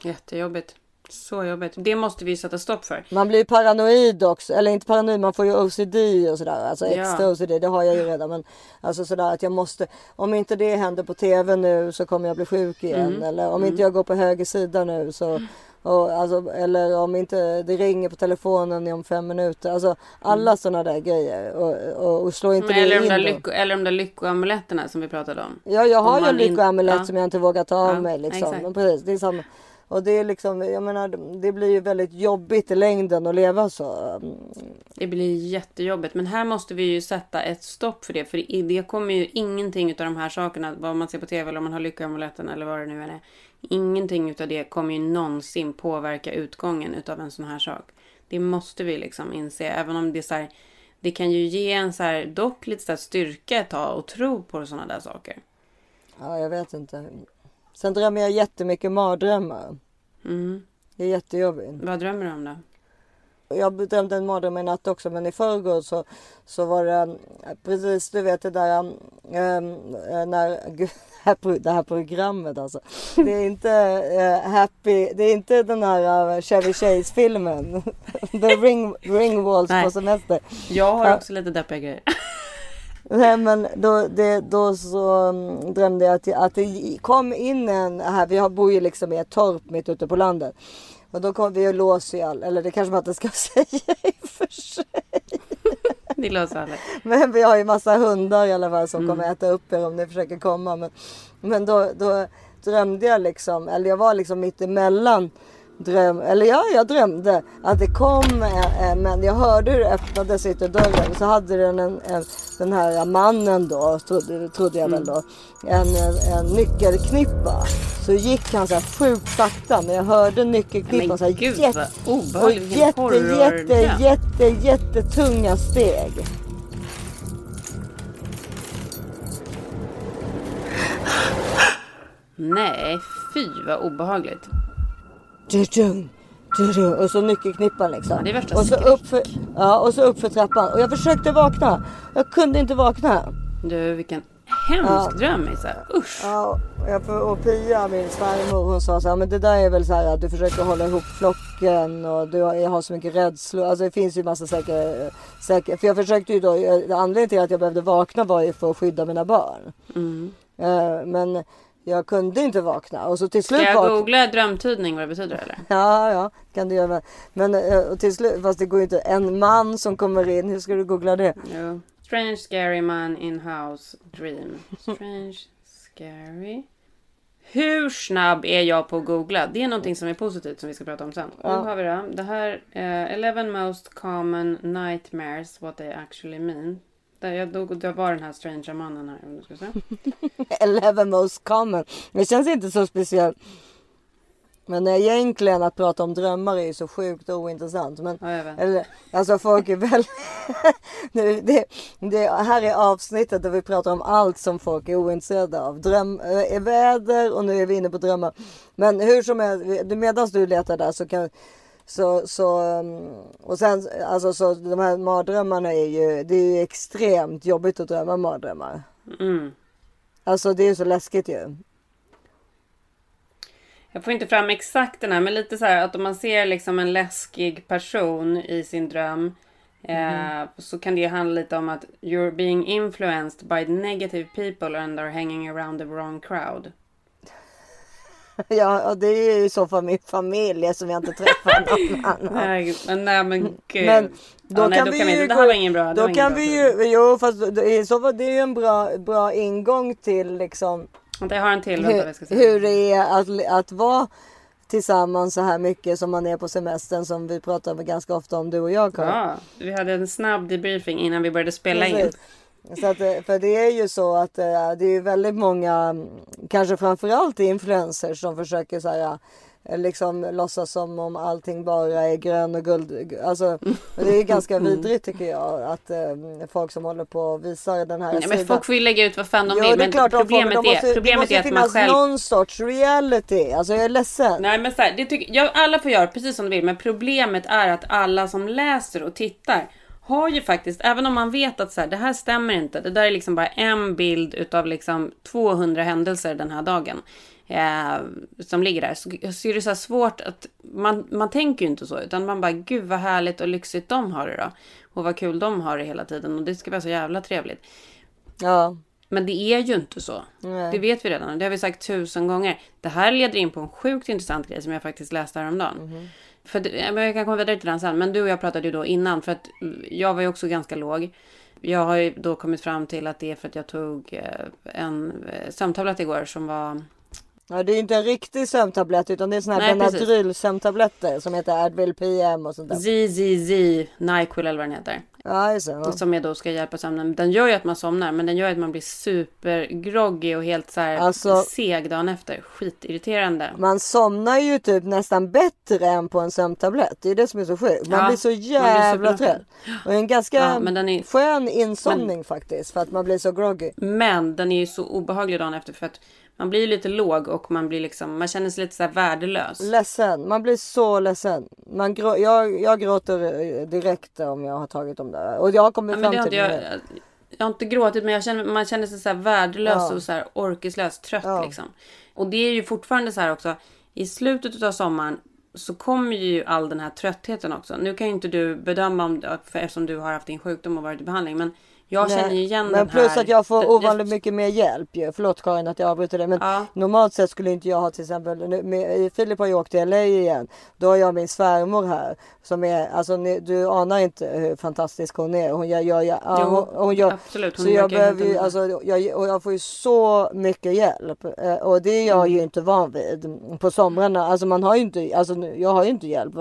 S2: Jättejobbigt. Så jobbigt. Det måste vi sätta stopp för.
S1: Man blir paranoid också, eller inte paranoid, man får ju OCD och sådär. Alltså
S2: Ja.
S1: extra OCD, det har jag ju redan. Men alltså sådär att jag måste, om inte det händer på TV nu så kommer jag bli sjuk igen.
S2: Mm.
S1: Eller om inte jag går på höger sida nu så och, alltså, eller om inte det ringer på telefonen om fem minuter. Alltså alla sådana där grejer. Och, och, och slå inte
S2: Men eller,
S1: det
S2: de
S1: in då.
S2: lycko, eller de där lyckoamuletterna som vi pratade om.
S1: Ja, jag har ju en lyckoamulett
S2: ja.
S1: som jag inte vågar ta av
S2: Ja,
S1: mig. Liksom.
S2: exakt.
S1: Men precis, det är samma. Och det är liksom, jag menar, det blir ju väldigt jobbigt i längden att leva så.
S2: Det blir jättejobbigt. Men här måste vi ju sätta ett stopp för det. För det kommer ju ingenting utav de här sakerna. Vad man ser på TV eller om man har lyckoamuletten eller vad det nu än är. Ingenting utav det kommer ju någonsin påverka utgången utav en sån här sak. Det måste vi liksom inse. Även om det är så här. Det kan ju ge en så här, dock lite så här styrka ett tag och tro på sådana där saker.
S1: Ja, jag vet inte. Sen drömmer jag jättemycket mardrömmar.
S2: Mm.
S1: Det är jättejobbigt.
S2: Vad drömmer du om då?
S1: Jag drömde en mardröm i natt också men i förrgår så, så var det precis du vet det där um, när gud, det här programmet alltså. Det är inte eh, happy, det är inte den här uh, Chevy Chase filmen. The ring, ring walls på semester.
S2: Jag har också lite deppiga grejer.
S1: Nej men då, det, då så mm, drömde jag att, att det kom in en här. Vi bor ju liksom i ett torp mitt ute på landet. Och då kom vi och låser ju all, eller det kanske man inte ska säga i och för sig.
S2: Det låter aldrig.
S1: Men vi har ju massa hundar i alla fall som
S2: Mm.
S1: kommer äta upp er om ni försöker komma. Men, men då, då drömde jag liksom, eller jag var liksom mitt emellan dröm, eller ja, jag drömde att det kom en, en men jag hörde hur det öppnades ytterdörren så hade den en, en, den här mannen då, trodde, trodde jag väl då, en, en, nyckelknippa. Så gick han så här sjukt sakta men jag hörde nyckelknippan så här
S2: gud,
S1: jätte,
S2: vad
S1: och jätte, jätte, jätte, jättetunga steg.
S2: Nej, fy vad obehagligt.
S1: Och så nyckelknippan liksom.
S2: Ja, det är värsta
S1: och så upp för, ja, och så upp för trappan. Och jag försökte vakna. Jag kunde inte vakna.
S2: Du, vilken hemsk dröm Isa. Usch.
S1: Ja, och och Pia, min svärmor, hon sa så här, men det där är väl så här att du försöker hålla ihop flocken och du har, har så mycket rädslor. Alltså det finns ju massa säkra, säkra för jag försökte ju då, anledningen till att jag behövde vakna var ju för att skydda mina barn.
S2: Mm.
S1: Eh, men jag kunde inte vakna och så till slut
S2: Ska jag
S1: vak-
S2: googla drömtydning vad det betyder eller?
S1: Ja, ja, kan du göra. Men eh, och till slut, fast det går ju inte. En man som kommer in, hur ska du googla det?
S2: Jo. Strange scary man in house dream. Strange scary. Hur snabb är jag på att googla? Det är någonting som är positivt som vi ska prata om sen. Nu har vi det. Det här, eh, 11 most common nightmares, what they actually mean. Där jag, då, det var den här strange mannen här. Om du ska se.
S1: 11 most common. Det känns inte så speciellt. Men egentligen att prata om drömmar är ju så sjukt ointressant. Men,
S2: Ja,
S1: eller, alltså folk är väl... Nu, det, det, här är avsnittet där vi pratar om allt som folk är ointresserade av. Dröm, eh, väder och nu är vi inne på drömmar. Men hur som helst, medan du letar där så kan... Så, så, um, och sen, alltså så de här mardrömmarna är ju, det är ju extremt jobbigt att drömma mardrömmar.
S2: Mm.
S1: Alltså det är ju så läskigt ju.
S2: Jag får inte fram exakt den här, men lite så här att om man ser liksom en läskig person i sin dröm. Eh, så kan det handla lite om att you're being influenced by negative people and are hanging around the wrong crowd.
S1: Ja, det är ju i så fall min familj som jag inte träffar någon annan.
S2: Nej, men nej men gud.
S1: Men då
S2: ja, nej,
S1: kan
S2: då
S1: vi
S2: kan
S1: ju.
S2: Det här var ingen bra. det
S1: Då kan
S2: bra
S1: vi ju, jo fast det är, så fall, det är ju en bra, bra ingång till liksom
S2: jag har en till. Vänta, jag ska
S1: hur, hur det är att, att vara tillsammans så här mycket som man är på semestern som vi pratar ganska ofta om du och jag Karin.
S2: Ja, vi hade en snabb debriefing innan vi började spela in.
S1: Så att, eh, för det är ju så att eh, det är väldigt många, mm, kanske framförallt influencers som försöker så här, eh, liksom låtsas som om allting bara är grön och guld. Alltså, det är ganska
S2: Mm.
S1: vidrigt tycker jag att eh, folk som håller på och visar den här
S2: men
S1: sidan.
S2: folk får ju lägga ut vad fan de
S1: Jo,
S2: vill.
S1: det är
S2: Men
S1: klart men
S2: problemet,
S1: de måste,
S2: är,
S1: det
S2: problemet
S1: måste
S2: är att man
S1: finnas
S2: själv...
S1: någon sorts reality. Alltså jag är ledsen.
S2: Nej men så här, det tycker, ja, alla får göra precis som de vill. Men problemet är att alla som läser och tittar har ju faktiskt, även om man vet att så här, det här stämmer inte. Det där är liksom bara en bild utav liksom 200 händelser den här dagen. eh, som ligger där. Så, så är det så svårt att man, man tänker ju inte så utan man bara gud vad härligt och lyxigt de har det då. Och vad kul de har det hela tiden och det ska vara så jävla trevligt.
S1: Ja.
S2: Men det är ju inte så.
S1: Nej.
S2: Det vet vi redan. Det har vi sagt tusen gånger. Det här leder in på en sjukt intressant grej som jag faktiskt läste häromdagen.
S1: Mhm.
S2: För jag kan komma vidare till den sen. Men du och jag pratade ju då innan. För att mm, jag var ju också ganska låg. Jag har ju då kommit fram till att det är för att jag tog eh, en eh, sömntablett igår som var...
S1: Ja, det är inte en riktig sömntablett utan det är såna här
S2: Nej, precis.
S1: Benadryl-sömntabletter som heter Advil PM och sånt där.
S2: ZZZ Nyquil eller vad den heter.
S1: Ja, just det.
S2: Som jag då ska hjälpa sömnen. Den gör ju att man somnar. Men den gör ju att man blir supergroggy och helt så här
S1: Alltså-
S2: seg dagen efter. Skitirriterande.
S1: Man somnar ju typ nästan bättre än på en sömntablett. Det är det som är så sjukt. Man
S2: Ja,
S1: blir så
S2: blir
S1: jävla trött. Och en ganska
S2: Ja, men är-
S1: skön insomning faktiskt. För att man blir så groggy.
S2: Men den är ju så obehaglig dagen efter för att man blir lite låg och man blir liksom, man känner sig lite så värdelös.
S1: Ledsen. Man blir så ledsen. Man grå- jag, jag gråter eh, direkt om jag har tagit dem där. Och jag har kommit
S2: Ja,
S1: fram
S2: det
S1: till
S2: inte jag,
S1: det.
S2: jag har inte gråtit men jag känner, man känner sig så värdelös
S1: Ja.
S2: och så här orkeslös, trött
S1: Ja.
S2: liksom. Och det är ju fortfarande så här också, i slutet av sommaren så kommer ju all den här tröttheten också. Nu kan ju inte du bedöma om, eftersom du har haft din sjukdom och varit i behandling, men jag känner ju igen
S1: Men
S2: den
S1: plus
S2: här...
S1: att jag får
S2: det-
S1: ovanligt mycket mer hjälp ju. Förlåt Karin att jag avbryter dig. Men
S2: Ja.
S1: normalt sett skulle inte jag ha till exempel. Nu, med, Filip har ju åkt till LA igen. Då har jag min svärmor här. Som är, alltså ni, du anar inte hur fantastisk hon är. Hon gör, gör, gör,
S2: Jo,
S1: hon, hon gör
S2: absolut. Hon
S1: så jag behöver ju, alltså, jag, och jag får ju så mycket hjälp. Eh, Och det är jag ju
S2: Mm.
S1: inte van vid på somrarna. Alltså man har ju inte, alltså jag har ju inte hjälp.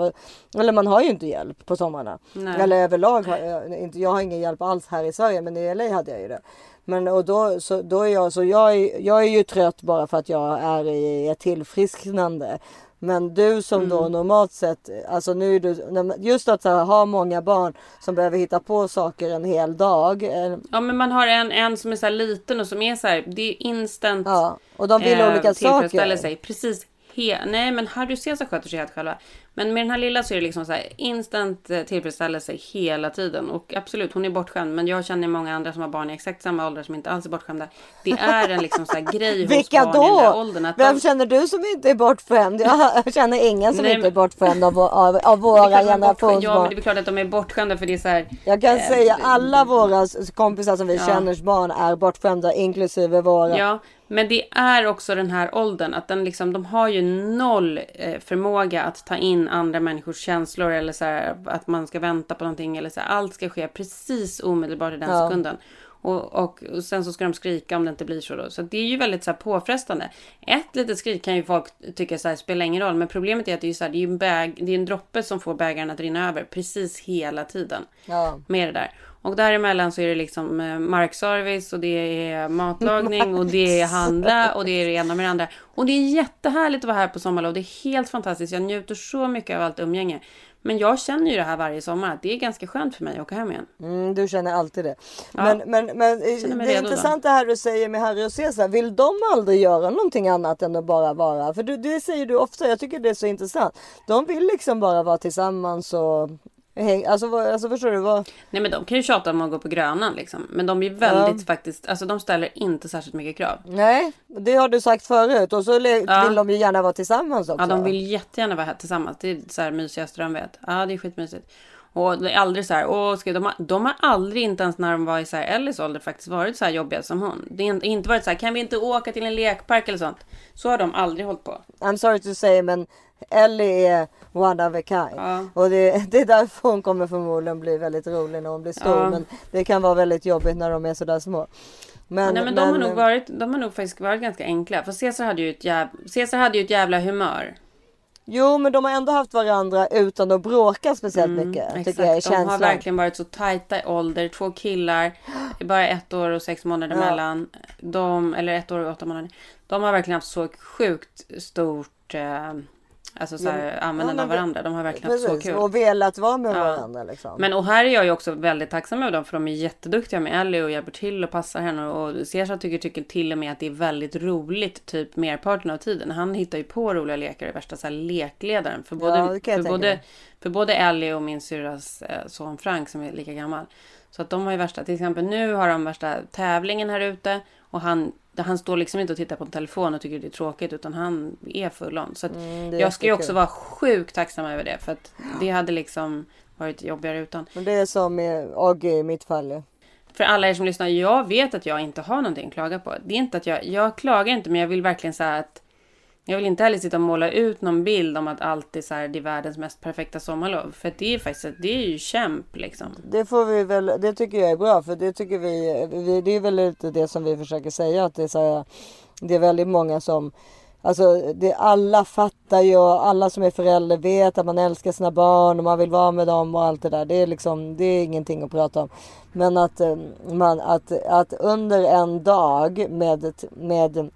S1: Eller man har ju inte hjälp på somrarna.
S2: Nej.
S1: Eller överlag har jag inte, jag har ingen hjälp alls här i Sverige. Men i LA hade jag ju det. Men och då, så, då är jag, så jag är, jag är ju trött bara för att jag är i ett tillfrisknande. Men du som
S2: Mm.
S1: då normalt sett, alltså nu är du, just att så här, ha många barn som behöver hitta på saker en hel dag. eh,
S2: Ja men man har en, en som är så här liten och som är så här, det är instant
S1: Ja, och de vill
S2: eh,
S1: olika saker.
S2: sig. Precis. He Nej men Harry Cesar sköter sig helt själva. Men med den här lilla så är det liksom så instant eh, tillfredsställelse hela tiden. Och absolut hon är bortskämd. Men jag känner många andra som har barn i exakt samma ålder som inte alls är bortskämda. Det är en liksom så här grej hos
S1: Vilka
S2: barn i den där
S1: då?
S2: åldern. Att
S1: Vem
S2: de,
S1: känner du som inte är bortskämd? Jag känner ingen som
S2: Nej,
S1: inte är bortskämd av, av, av våra
S2: bortskämda. Ja men
S1: generationsbarn.
S2: det är klart att de är bortskämda för det är så här.
S1: Jag kan
S2: eh,
S1: säga alla våra kompisar som vi
S2: Ja.
S1: känners barn är bortskämda inklusive våra.
S2: Ja, men det är också den här åldern att den liksom, de har ju noll eh, förmåga att ta in andra människors känslor eller så här, att man ska vänta på någonting eller så här, allt ska ske precis omedelbart i den
S1: Ja.
S2: sekunden. Och, och, och sen så ska de skrika om det inte blir så då. Så det är ju väldigt så här påfrestande. Ett litet skrik kan ju folk tycka så här, spelar ingen roll. Men problemet är att det är, så här, det är en, bäg, det är en droppe som får bägaren att rinna över precis hela tiden
S1: Ja.
S2: med det där. Och däremellan så är det liksom eh, markservice och det är matlagning och det är handla och det är det ena med det andra. Och det är jättehärligt att vara här på sommarlov. Det är helt fantastiskt. Jag njuter så mycket av allt umgänge. Men jag känner ju det här varje sommar. Det är ganska skönt för mig att åka hem igen.
S1: Mm, du känner alltid det.
S2: Ja.
S1: Men, men, men eh, det är
S2: då.
S1: intressant det här du säger med Harry och Cesar. Vill de aldrig göra någonting annat än att bara vara? För du, det säger du ofta. Jag tycker det är så intressant. De vill liksom bara vara tillsammans och häng, alltså, alltså förstår du? Vad,
S2: Nej men de kan ju tjata om att gå på Grönan liksom. Men de är väldigt faktiskt, alltså de ställer inte särskilt mycket krav.
S1: nej, det har du sagt förut. Och så
S2: Ja.
S1: vill de ju gärna vara tillsammans också.
S2: Ja, de vill jättegärna vara här tillsammans. Det är så här mysigast de vet. Ja, det är skitmysigt. Och det är aldrig så här, åh, ska de, ha, de har aldrig, inte ens när de var i så här Ellis ålder, faktiskt varit så här jobbiga som hon. Det har inte varit så här, kan vi inte åka till en lekpark eller sånt? Så har de aldrig hållit på.
S1: I'm sorry to say men Ellie är one of a kind.
S2: Ja.
S1: Och det, det är därför hon kommer förmodligen bli väldigt rolig när hon blir stor.
S2: Ja.
S1: Men det kan vara väldigt jobbigt när de är sådär små. Men,
S2: Nej, men, de, har nog varit, de har nog faktiskt varit ganska enkla. För Caesar hade ju ett, jäv, Caesar hade ju ett jävla humör.
S1: Jo men de har ändå haft varandra utan att bråka speciellt mycket.
S2: Mm, Exakt.
S1: Tycker jag är
S2: de
S1: känslan.
S2: har verkligen varit så tajta i ålder. Två killar, bara ett år och sex månader
S1: Ja.
S2: mellan. De, eller ett år och åtta månader. De har verkligen haft så sjukt stort eh, alltså så här, användande
S1: men
S2: av
S1: vi-
S2: varandra. De har verkligen haft så
S1: Precis,
S2: kul.
S1: och velat vara med
S2: Ja.
S1: varandra liksom.
S2: Men och här är jag ju också väldigt tacksam över dem för de är jätteduktiga med Ellie och hjälper till och passar henne och Cesar tycker, tycker till och med att det är väldigt roligt typ merparten av tiden. Han hittar ju på roliga lekar, är värsta så här lekledaren för både,
S1: Ja,
S2: för, både, för både Ellie och min syrras eh, son Frank som är lika gammal. Så att de har ju värsta, till exempel nu har de värsta tävlingen här ute och han han står liksom inte och tittar på en telefon och tycker det är tråkigt utan han är full on. Så
S1: Mm,
S2: jag ska ju också vara sjukt tacksam över det för att det hade liksom varit jobbigare utan.
S1: Men det är som med AG i mitt fall.
S2: För alla er som lyssnar, jag vet att jag inte har någonting att klaga på. Det är inte att jag, jag klagar inte men jag vill verkligen säga att jag vill inte heller sitta och måla ut någon bild om att allt är så här, det är världens mest perfekta sommarlov. För det är faktiskt, det är ju kämp liksom.
S1: Det får vi väl, det tycker jag är bra för det tycker vi, vi det är väl lite det som vi försöker säga att det är så här, det är väldigt många som Alltså det, alla fattar ju och alla som är förälder vet att man älskar sina barn och man vill vara med dem och allt det där. Det är liksom, det är ingenting att prata om. Men att, eh, man, att, att under en dag med, med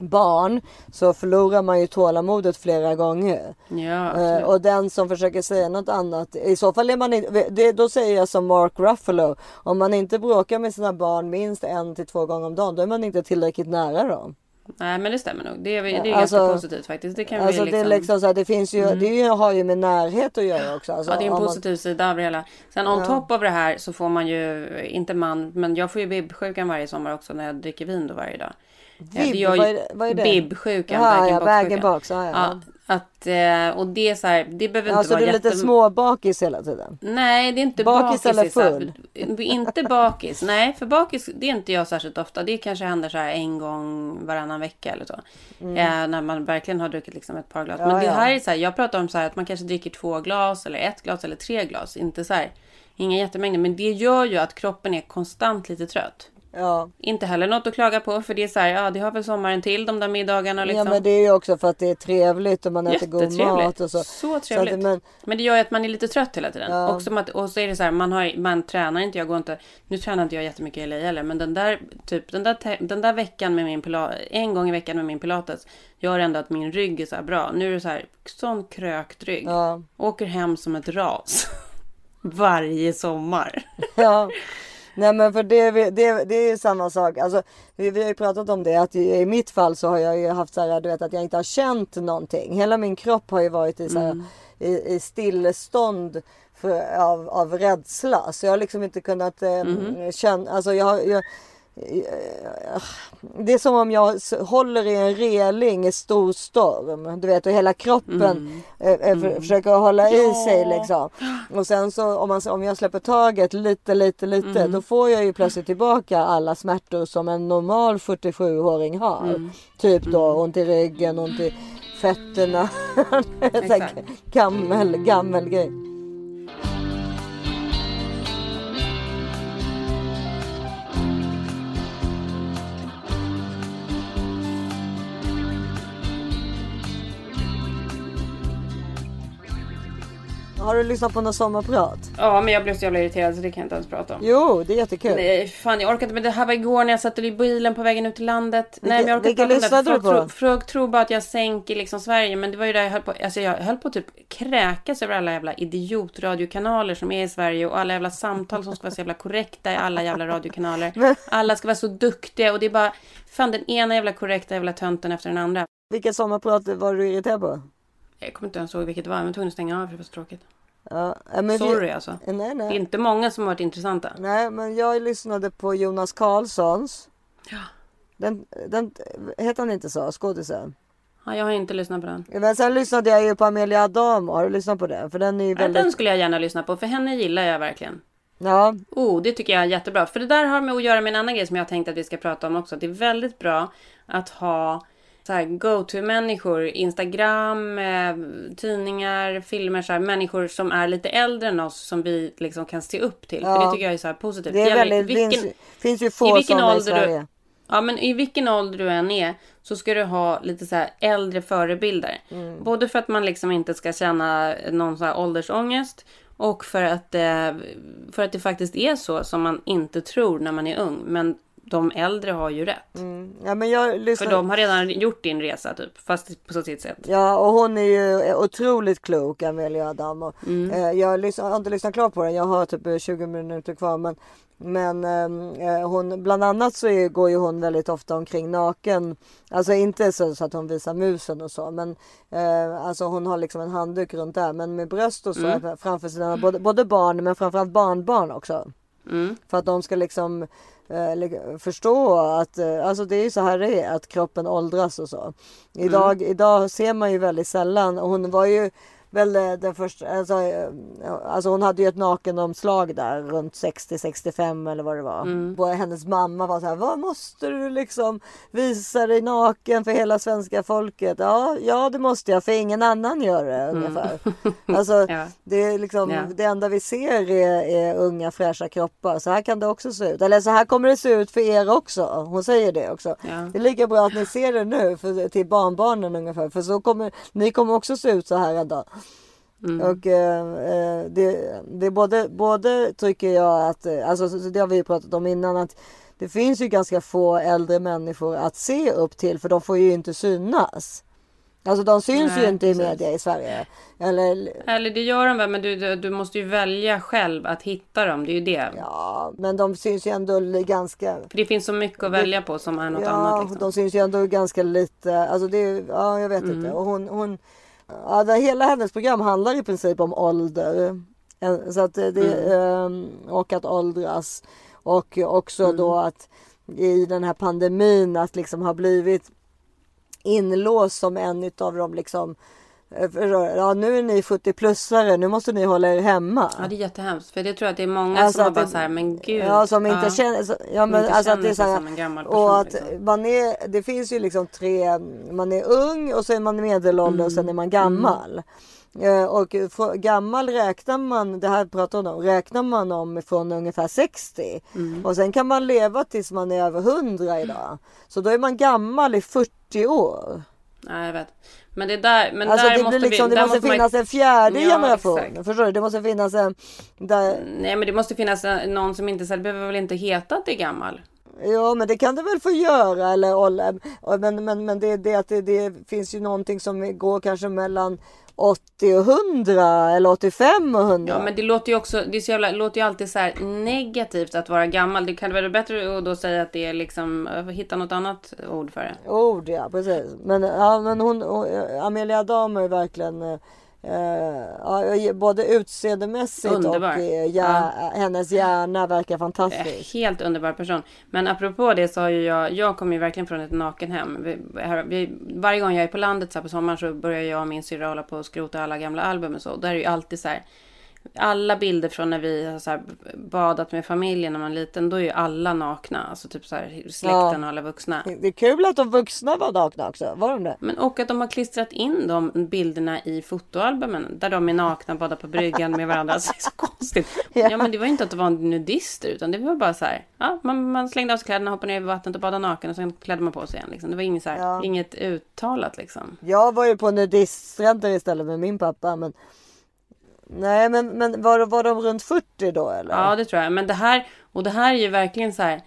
S1: barn så förlorar man ju tålamodet flera gånger.
S2: Ja,
S1: Eh, och den som försöker säga något annat, i så fall är man inte, det, då säger jag som Mark Ruffalo, om man inte bråkar med sina barn minst en till två gånger om dagen, då är man inte tillräckligt nära dem.
S2: Nej men det stämmer nog. Det är, det är
S1: Alltså-
S2: ganska positivt faktiskt. Det kan
S1: Alltså
S2: vi
S1: det
S2: liksom...
S1: är liksom så här, det finns ju, det är ju- har ju med närhet att göra också. Alltså,
S2: Ja, det är en
S1: om man-
S2: positiv sida av det hela. Sen on
S1: Ja.
S2: top av det här så får man ju, inte man, men jag får ju bibbsjukan varje sommar också när jag dricker vin då varje dag. Ja,
S1: Vibb,
S2: gör ju-
S1: vad är det- vad är det?
S2: Bibbsjukan,
S1: Jaha, ja, bag-in-box, ja, ja.
S2: Ja, att, eh, och det är så här, det behöver inte
S1: Alltså
S2: vara
S1: du är lite småbakis hela tiden.
S2: Nej, det är inte
S1: Bakis
S2: bakis.
S1: eller
S2: så här-
S1: full?
S2: Inte bakis. Nej, för bakis det är inte jag särskilt ofta. Det kanske händer så här en gång varannan vecka eller så. Eh, när man verkligen har druckit liksom ett par glas.
S1: Mm. Ja,
S2: Men det här är så här, jag pratar om så här att man kanske dricker två glas eller ett glas eller tre glas. Inte så här, inga jättemängder. Men det gör ju att kroppen är konstant lite trött.
S1: Ja.
S2: Inte heller något att klaga på för det är så här, ja det har väl sommaren till de där middagarna liksom.
S1: ja men det är ju också för att det är trevligt och man äter god mat och så.
S2: Så trevligt.
S1: att, men,
S2: Men det gör ju att man är lite trött hela tiden.
S1: Ja.
S2: Och, att, och så är det så här, man, har, man tränar inte, jag går inte, nu tränar inte jag jättemycket i LA heller, men den där, typ, den där, den där veckan med min pilates, en gång i veckan med min pilates, gör ändå att min rygg är så här bra. Nu är det så här, sån krökt rygg.
S1: ja.
S2: Åker hem som ett ras. Varje sommar.
S1: Ja. Nej men för det, det, det är ju samma sak. Alltså, vi, vi har ju pratat om det att i, i mitt fall så har jag ju haft så här, du vet att jag inte har känt någonting. Hela min kropp har ju varit i, så här, i, i stillestånd för, av, av rädsla. Så jag har liksom inte kunnat eh, känna, alltså jag, jag det är som om jag håller i en reling i stor storm. Du vet och hela kroppen eh, eh, för, försöker hålla i sig liksom. Och sen så om, man, om jag släpper taget lite lite lite då får jag ju plötsligt tillbaka alla smärtor som en normal 47-åring har. Typ då ont i ryggen, ont i fötterna. Gammel, gammel grej. Har du lyssnat på något sommarprat?
S2: Ja, men jag blev så jävla irriterad så det kan jag inte ens prata om.
S1: Jo, det är jättekul.
S2: Nej, fan jag orkar inte. Men det här var igår när jag satt i bilen på vägen ut till landet. Nej, men jag orkar inte prata om det. Folk, folk tror bara att jag sänker liksom Sverige. Men det var ju där jag höll på. Alltså jag höll på att typ kräkas över alla jävla idiotradiokanaler som är i Sverige. Och alla jävla samtal som ska vara så jävla korrekta i alla jävla radiokanaler. Alla ska vara så duktiga. Och det är bara, fan den ena jävla korrekta jävla tönten efter den andra.
S1: Vilka sommarprat var du irriterad på?
S2: Jag kommer inte ens ihåg vilket det var. Men jag var tvungen att stänga av för det var så tråkigt.
S1: Ja, men vi-
S2: Sorry alltså.
S1: Nej,
S2: Det är
S1: nej.
S2: inte många som har varit intressanta.
S1: Nej, men jag lyssnade på Jonas Karlssons.
S2: Ja.
S1: Den, den, heter han inte så? Skådisen?
S2: Ja, jag har inte lyssnat på den.
S1: Men sen lyssnade jag ju på Amelia Adamo. Har du lyssnat på den? För den är ju
S2: Ja,
S1: väldigt...
S2: Den skulle jag gärna lyssna på. För henne gillar jag verkligen.
S1: Ja,
S2: Oh, det tycker jag är jättebra. För det där har med att göra med en annan grej som jag tänkt att vi ska prata om också. Det är väldigt bra att ha så go-to-människor. Instagram, eh, tidningar, filmer. Så här, människor som är lite äldre än oss som vi liksom kan se upp till. För
S1: Ja.
S2: det tycker jag är så positivt.
S1: det är väldigt...
S2: vilken-
S1: Finns, finns ju
S2: i
S1: få
S2: vilken
S1: sådana i
S2: ålder du-
S1: Sverige.
S2: Ja, men i vilken ålder du än är så ska du ha lite så äldre förebilder.
S1: Mm.
S2: Både för att man liksom inte ska känna någon så här åldersångest och för att, eh, för att det faktiskt är så som man inte tror när man är ung. Men de äldre har ju rätt.
S1: Ja, men jag
S2: För
S1: lyssnade...
S2: de har redan gjort din resa typ, fast på sitt sätt.
S1: Ja, och hon är ju otroligt klok, Amelia Adamo.
S2: Mm.
S1: Eh, jag, lyssn- jag har inte lyssnat klart på den. Jag har typ eh, 20 minuter kvar. Men, men ehm, eh, hon, bland annat så är, går ju hon väldigt ofta omkring naken. Alltså inte så, så att hon visar musen och så. Men eh, alltså hon har liksom en handduk runt där. Men med bröst och så
S2: Mm.
S1: framför sina både, både barn men framförallt barnbarn också. För att de ska liksom eh, förstå att eh, alltså det är så här det är att kroppen åldras och så. Idag, idag ser man ju väldigt sällan och hon var ju väl eh, den första, alltså, eh, alltså hon hade ju ett nakenomslag där runt 60-65 eller vad det var.
S2: Mm.
S1: Och hennes mamma var så här, vad måste du liksom visa dig naken för hela svenska folket? Ja, ja det måste jag för ingen annan gör det ungefär. Alltså
S2: Mm. Ja.
S1: det är liksom
S2: Ja.
S1: det enda vi ser är, är unga fräscha kroppar. Så här kan det också se ut. Eller så här kommer det se ut för er också. Hon säger det också.
S2: Ja.
S1: Det är lika bra att ni ser det nu för, till barnbarnen ungefär. För så kommer ni kommer också se ut så här en dag. Och eh, eh, det, det är både, både tycker jag att, eh, alltså så- så det har vi pratat om innan att det finns ju ganska få äldre människor att se upp till för de får ju inte synas. Alltså de syns
S2: Nej,
S1: ju inte i
S2: precis.
S1: media i Sverige. Eller
S2: Eller det gör de väl, men du, du, måste ju välja själv att hitta dem. Det är ju det.
S1: ja, men de syns ju ändå ganska
S2: För det finns så mycket att välja på som är något
S1: Ja,
S2: annat. Liksom.
S1: de syns ju ändå ganska lite. Alltså det, är- ja, jag vet
S2: Mm.
S1: inte. Och hon, hon, ja, det, hela hennes program handlar i princip om ålder. Så att det,
S2: Mm.
S1: ehm, och att åldras. Och också
S2: Mm.
S1: då att i den här pandemin att liksom ha blivit inlåst som en av de liksom Ja nu är ni 70-plussare, nu måste ni hålla er hemma.
S2: Ja, det är jättehemskt. För det tror jag att det är många
S1: Alltså
S2: som har bara
S1: det-
S2: så här, men gud.
S1: Ja, som inte
S2: ja.
S1: känner... så- Ja, men
S2: inte
S1: alltså att det
S2: känner
S1: är så här,
S2: som en gammal person,
S1: Och att
S2: liksom.
S1: man är... Det finns ju liksom tre... Man är ung och så är man medelålder och sen
S2: Mm.
S1: är man gammal. Eh, Och gammal räknar man, det här pratar hon om, räknar man om från ungefär 60.
S2: Mm.
S1: Och sen kan man leva tills man är över 100 idag. Så då är man gammal i 40 år.
S2: Nej, jag vet. Men det där, men
S1: Alltså
S2: där
S1: det,
S2: måste
S1: liksom,
S2: vi,
S1: det måste
S2: man-
S1: finnas en fjärde
S2: Ja,
S1: generation.
S2: exakt.
S1: Förstår du? Det måste finnas en... Där,
S2: Nej, men det måste finnas eh, någon som inte, så det behöver väl inte heta att det är gammal.
S1: Ja men det kan det väl få göra eller. Men, men, men det det att det, det finns ju någonting som går kanske mellan 80 och 100 eller 85 och 100.
S2: Ja, men det låter ju också, det är så jävla, låter ju alltid så här negativt att vara gammal. Det kan vara bättre att då säga att det är liksom, eh, hitta något annat ord för det.
S1: Ord ja precis. Men, ja, men hon, hon, Amelia Adam är verkligen eh, ja, både utseendemässigt
S2: Underbar.
S1: och eh, ja, hennes hjärna verkar
S2: Eh,
S1: fantastisk.
S2: Helt underbar person. Men apropå det så har ju jag, jag kommer ju verkligen från ett nakenhem. Vi, här, vi, varje gång jag är på landet så här på sommaren så börjar jag och min syrra hålla på och skrota alla gamla album och så. Där är ju alltid så här. Alla bilder från när vi har så badat med familjen när man är liten, då är ju alla nakna. Alltså typ så här släkten och alla vuxna.
S1: Det är kul att de vuxna var nakna också. Var de det?
S2: Men och att de har klistrat in de bilderna i fotoalbumen där de är nakna och badar på bryggan med varandra. Alltså, det är så konstigt.
S1: Ja.
S2: Ja. men det var inte att det var nudister utan det var bara så här. Ja, man, man slängde av sig kläderna, hoppade ner i vattnet och badade naken och sen klädde man på sig igen. Liksom. Det var inget, så här,
S1: Ja.
S2: inget uttalat liksom.
S1: Jag var ju på nudiststränder istället med min pappa. Men... Nej men, men var, var de runt 40 då eller?
S2: Ja, det tror jag. Men det här, och det här är ju verkligen så här.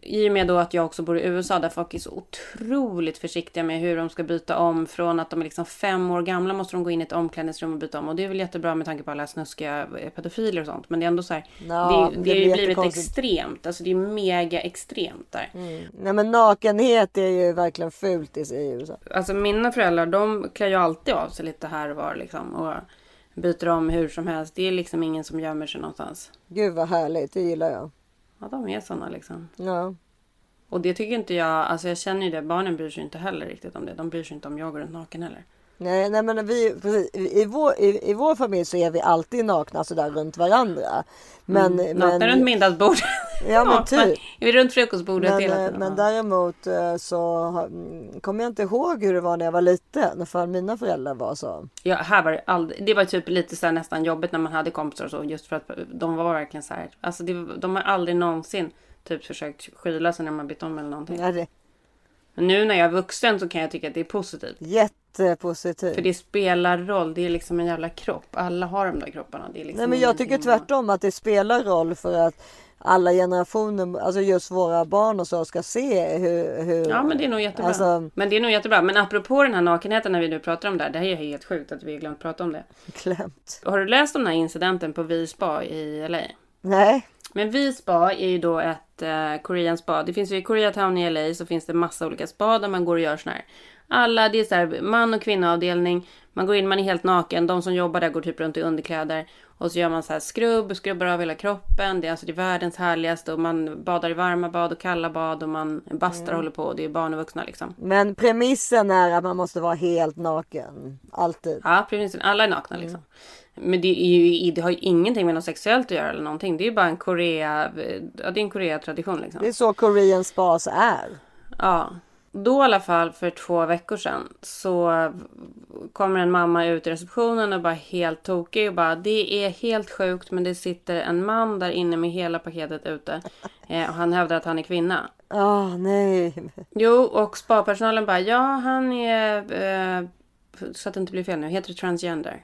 S2: I och med då att jag också bor i USA där folk är så otroligt försiktiga med hur de ska byta om. Från att de är liksom fem år gamla måste de gå in i ett omklädningsrum och byta om. Och det är väl jättebra med tanke på alla snuskiga eh, pedofiler och sånt. Men det är ändå så här.
S1: Ja,
S2: det,
S1: det
S2: det har ju blivit extremt. Alltså det är mega extremt där.
S1: Nej men nakenhet är ju verkligen fult i, i USA.
S2: Alltså mina föräldrar de klär ju alltid av sig lite här och var liksom. Och byter om hur som helst. Det är liksom ingen som gömmer sig någonstans.
S1: Gud vad härligt, det gillar jag.
S2: Ja, de är såna liksom.
S1: Ja.
S2: Och det tycker inte jag, alltså jag känner ju det, barnen bryr sig inte heller riktigt om det. De bryr sig inte om jag går runt naken heller.
S1: Nej, nej men vi, precis, i, vår, i, i vår familj så är vi alltid nakna sådär runt varandra. Men,
S2: Mm. Nakna runt middagsbordet.
S1: Ja, men typ.
S2: Är vi runt frukostbordet
S1: men,
S2: hela
S1: eh,
S2: tiden?
S1: men däremot eh, så mm, kommer jag inte ihåg hur det var när jag var liten. För mina föräldrar var så.
S2: Ja, här var det aldrig, det var typ lite så nästan jobbigt när man hade kompisar och så. Just för att de var verkligen så här. Alltså det, de har aldrig någonsin typ försökt skyla sig när man bytt om eller någonting.
S1: Ja, det,
S2: Men nu när jag är vuxen så kan jag tycka att det är positivt.
S1: jättepositivt.
S2: För det spelar roll. Det är liksom en jävla kropp. Alla har de där kropparna. Det är liksom
S1: Nej men jag tycker tvärtom att det spelar roll för att alla generationer, alltså just våra barn och så ska se hur... hur
S2: Ja men det är nog jättebra.
S1: Alltså-
S2: Men det är nog jättebra. Men apropå den här nakenheten när vi nu pratar om det här. Det här är helt sjukt att vi har glömt prata om det.
S1: klämt.
S2: Har du läst om den här incidenten på Vi Spa i LA?
S1: Nej.
S2: Men Vi Spa är ju då ett eh, Korean spa. Det finns ju i Koreatown i LA så finns det massa olika spa där man går och gör såna här Alla, det är så här man och kvinnoavdelning. Man går in, man är helt naken. De som jobbar där går typ runt i underkläder. Och så gör man så här skrubb, skrubbar av hela kroppen. Det är alltså det är världens härligaste. Och man badar i varma bad och kalla bad. Och man bastar och håller på. Och det är barn och vuxna liksom.
S1: Men premissen är att man måste vara helt naken. Alltid.
S2: Ja, precis. Alla är nakna liksom. Men det, ju, det har ju ingenting med något sexuellt att göra eller någonting. Det är ju bara en Korea, ja, det är en Korea-tradition liksom.
S1: Det är så Korean spas är.
S2: Ja. Då i alla fall för två veckor sedan så kommer en mamma ut i receptionen och bara helt tokig och bara det är helt sjukt men det sitter en man där inne med hela paketet ute eh, och han hävdar att han är kvinna.
S1: Åh nej.
S2: Jo och spapersonalen bara ja han är eh, så att det inte blir fel nu heter det transgender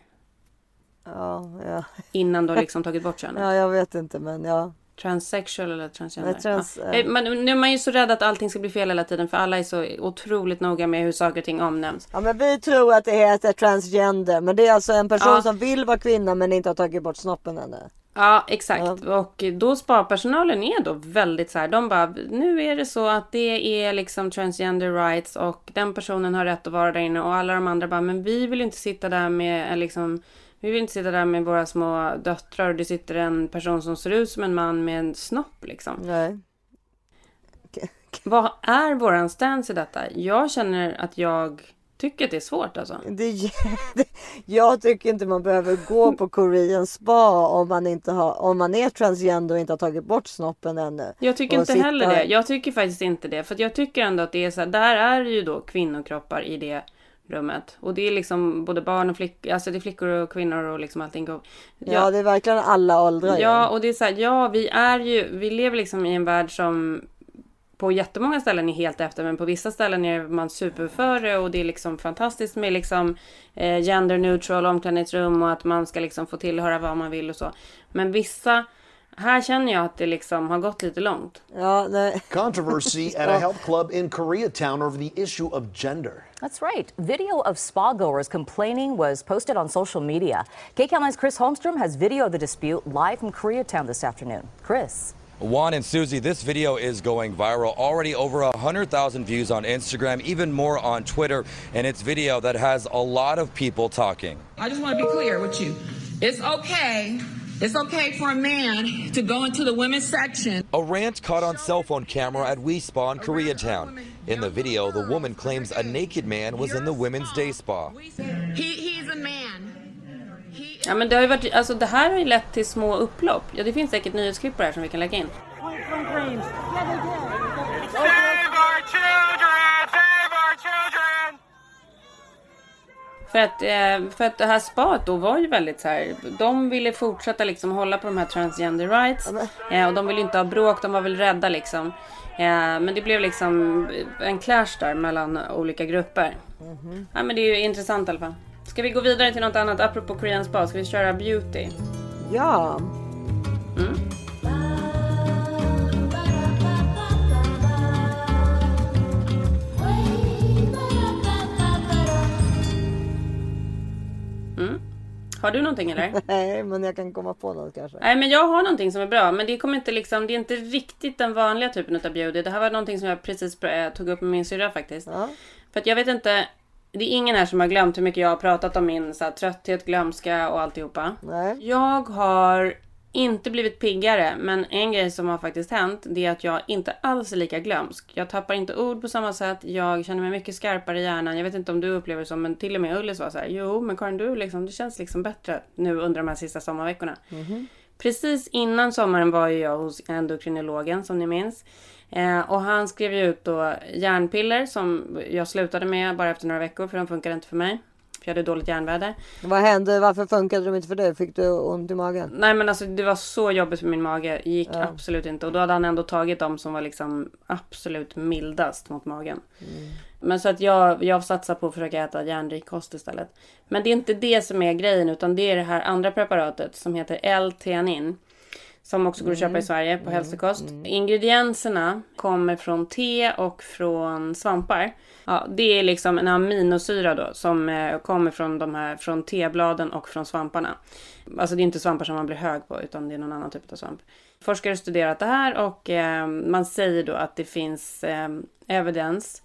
S1: Ja, ja.
S2: innan de liksom tagit bort könet.
S1: ja, jag vet inte men ja.
S2: Transsexual eller transgender?
S1: Nej, trans-
S2: ja. Eh, Men nu är man ju så rädd att allting ska bli fel hela tiden för alla är så otroligt noga med hur saker och ting omnämns.
S1: Ja men vi tror att det heter transgender. Men det är alltså en person
S2: Ja.
S1: som vill vara kvinna men inte har tagit bort snoppen ännu.
S2: Ja, exakt. Och då spa-personalen är då väldigt så här. De bara, nu är det så att det är liksom transgender rights och den personen har rätt att vara där inne och alla de andra bara, men vi vill inte sitta där med eh, liksom vi vill inte sitta där med våra små döttrar och det sitter en person som ser ut som en man med en snopp liksom.
S1: Nej.
S2: Vad är våran stance i detta? Jag känner att jag tycker att det är svårt alltså.
S1: Det jag tycker inte man behöver gå på Korean spa om man, inte har, om man är transgender och inte har tagit bort snoppen ännu.
S2: Jag tycker inte heller det. Jag tycker faktiskt inte det. För jag tycker ändå att det är så här, där är ju då kvinnokroppar i det rummet. Och det är liksom både barn och flickor, alltså det är flickor och kvinnor och liksom allting. Och,
S1: Ja, det är verkligen alla åldrar.
S2: Ja, och det är så här, ja, vi är ju, vi lever liksom i en värld som på jättemånga ställen är helt efter, men på vissa ställen är man superföre och det är liksom fantastiskt med liksom eh, gender neutral omklädningsrum och att man ska liksom få tillhöra vad man vill och så. Men vissa, här känner jag att det liksom har gått lite långt.
S1: Ja, nej.
S8: Controversy at a health club in Koreatown over the issue of gender.
S9: That's right. Video of spa goers complaining was posted on social media. KCAL9's Chris Holmstrom has video of the dispute live from Koreatown this afternoon. Chris.
S10: Juan and Susie, this video is going viral. Already over 100,000 views on Instagram, even more on Twitter. And it's video that has a lot of people talking.
S11: I just want to be clear with you. It's okay. It's okay for a man to go into the women's section.
S10: A rant caught on cell phone camera at We Spa in Koreatown. In the video, the woman claims a naked man was in the women's day spa.
S11: He, he's a man.
S2: Ja men det har ju varit, alltså det här har ju lett till små upplopp. Ja det finns säkert nyhetsklipp på det här som vi kan lägga in. För att, eh, för att det här spat då var ju väldigt så här. De ville fortsätta liksom hålla på de här transgender rights. Eh, och de ville inte ha bråk, de var väl rädda liksom. Eh, men det blev liksom en clash där mellan olika grupper. Ja men det är ju intressant i alla fall. Ska vi gå vidare till något annat apropå Korean spa? Ska vi köra beauty?
S1: Ja.
S2: Har du någonting eller?
S1: Nej, men jag kan komma på något kanske.
S2: Nej men jag har någonting som är bra men det kommer inte liksom, det är inte riktigt den vanliga typen av beauty. Det här var någonting som jag precis eh, tog upp med min syrra faktiskt. För att jag vet inte, det är ingen här som har glömt hur mycket jag har pratat om min så här, trötthet, glömska och alltihopa.
S1: Nej.
S2: Jag har inte blivit piggare men en grej som har faktiskt hänt det är att jag inte alls är lika glömsk. Jag tappar inte ord på samma sätt. Jag känner mig mycket skarpare i hjärnan. Jag vet inte om du upplever det så men till och med Ullis var så här. Jo men Karin du liksom, det känns liksom bättre nu under de här sista sommarveckorna. Precis innan sommaren var ju jag hos endokrinologen som ni minns. Eh, och han skrev ju ut då järnpiller som jag slutade med bara efter några veckor för de funkade inte för mig. För jag hade dåligt järnväder.
S1: Vad hände? Varför funkade de inte för dig? Fick du ont i magen?
S2: Nej men alltså det var så jobbigt för min mage. Gick absolut inte. Och då hade han ändå tagit de som var liksom absolut mildast mot magen. Men så att jag, jag satsar på att försöka äta järnrik kost istället. Men det är inte det som är grejen utan det är det här andra preparatet som heter L-theanin. Som också går att köpa i Sverige på hälsokost. Ingredienserna kommer från te och från svampar. Ja, det är liksom en aminosyra då som eh, kommer från de här från tebladen och från svamparna. Alltså det är inte svampar som man blir hög på utan det är någon annan typ av svamp. Forskare har studerat det här och eh, man säger då att det finns eh, evidens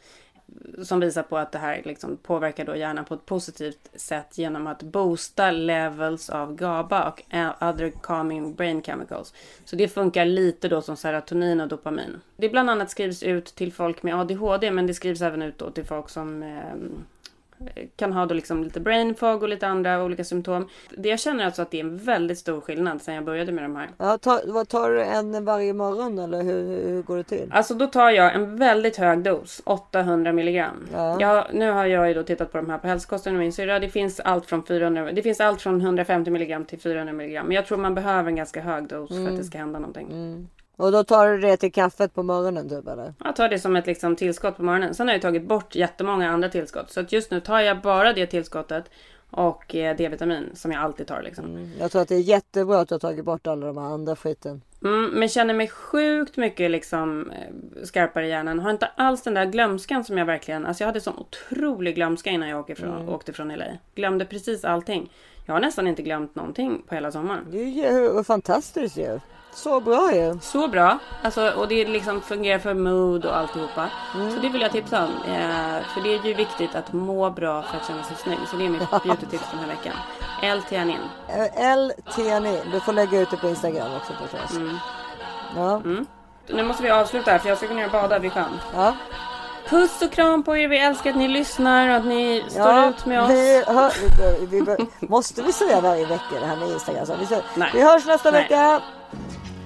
S2: som visar på att det här liksom påverkar då hjärnan på ett positivt sätt genom att boosta levels av GABA och other calming brain chemicals. Så det funkar lite då som serotonin och dopamin. Det bland annat skrivs ut till folk med ADHD men det skrivs även ut då till folk som eh, kan ha då liksom lite brain fog och lite andra olika symptom. Det jag känner alltså att det är en väldigt stor skillnad sen jag började med de här.
S1: Ja, ta, vad tar du en varje morgon eller hur, hur går det till?
S2: Alltså då tar jag en väldigt hög dos, 800 milligram.
S1: Ja.
S2: Jag, nu har jag ju då tittat på de här på hälsokosten och min syrra. Det finns allt från 400, det finns allt från 150 milligram till 400 milligram. Men jag tror man behöver en ganska hög dos för att det ska hända någonting.
S1: Och då tar du det till kaffet på morgonen typ eller?
S2: Jag tar det som ett liksom, tillskott på morgonen. Sen har jag tagit bort jättemånga andra tillskott. Så att just nu tar jag bara det tillskottet och eh, D-vitamin som jag alltid tar. Liksom.
S1: Jag tror att det är jättebra att du har tagit bort alla de här andra skiten.
S2: Mm, men känner mig sjukt mycket liksom, eh, skarpare i hjärnan. Har inte alls den där glömskan som jag verkligen... Alltså jag hade sån otrolig glömska innan jag åkte från, åkte från LA. Glömde precis allting. Jag har nästan inte glömt någonting på hela sommaren.
S1: Det är ju fantastiskt ju. Så bra ju.
S2: Så bra. Alltså, och det liksom fungerar för mood och alltihopa. Så det vill jag tipsa om. Eh, för det är ju viktigt att må bra för att känna sig snygg. Så det är mitt beauty-tips den här veckan. L-theanin.
S1: L-theanin. Du får lägga ut det på Instagram också förstås. Ja.
S2: Nu måste vi avsluta här för jag ska gå ner och bada vid sjön.
S1: Ja.
S2: Puss och kram på er. Vi älskar att ni lyssnar och att ni står
S1: Ja,
S2: ut med oss.
S1: Vi hör, vi vi måste vi säga varje vecka det här med Instagram? Så vi, säger,
S2: Nej.
S1: vi hörs nästa
S2: Nej.
S1: vecka.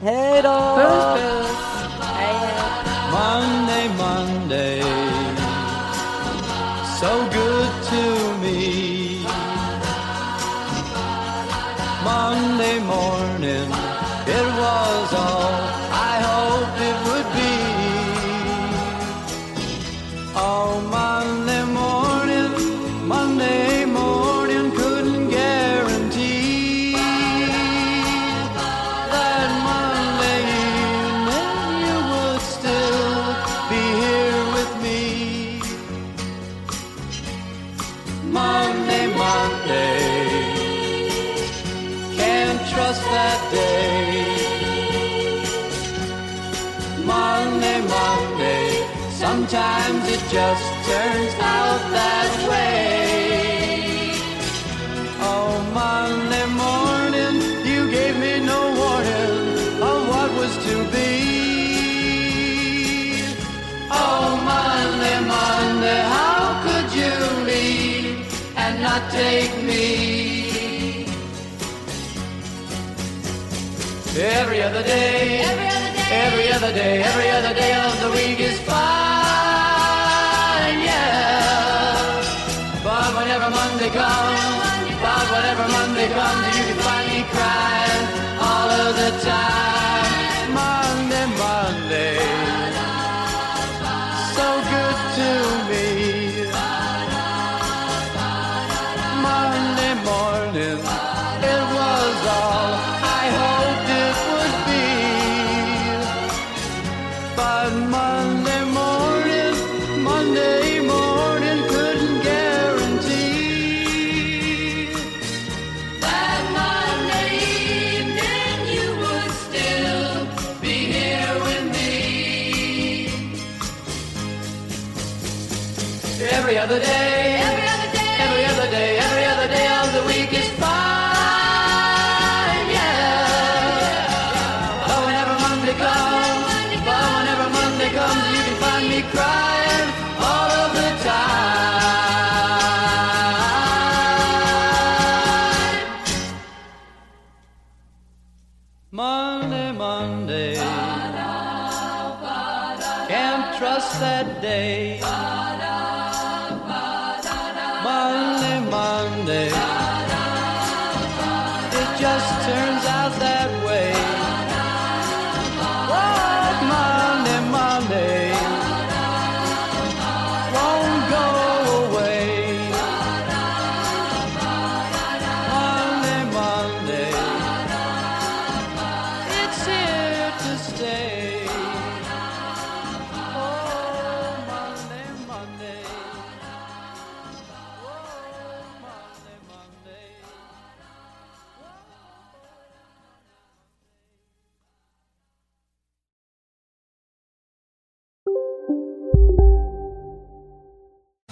S1: Hej!
S2: Puss puss. Hej hej.
S3: Monday, Monday, so good to me. Monday morning, it was all can't that day. Monday, Monday, sometimes it just turns out that way. Every other day, every other day, every other day, every other day of the week is fine, yeah. But whenever Monday comes, but whenever Monday comes, you can find me crying all of the time. Trust that day. Monday, Monday. It just turns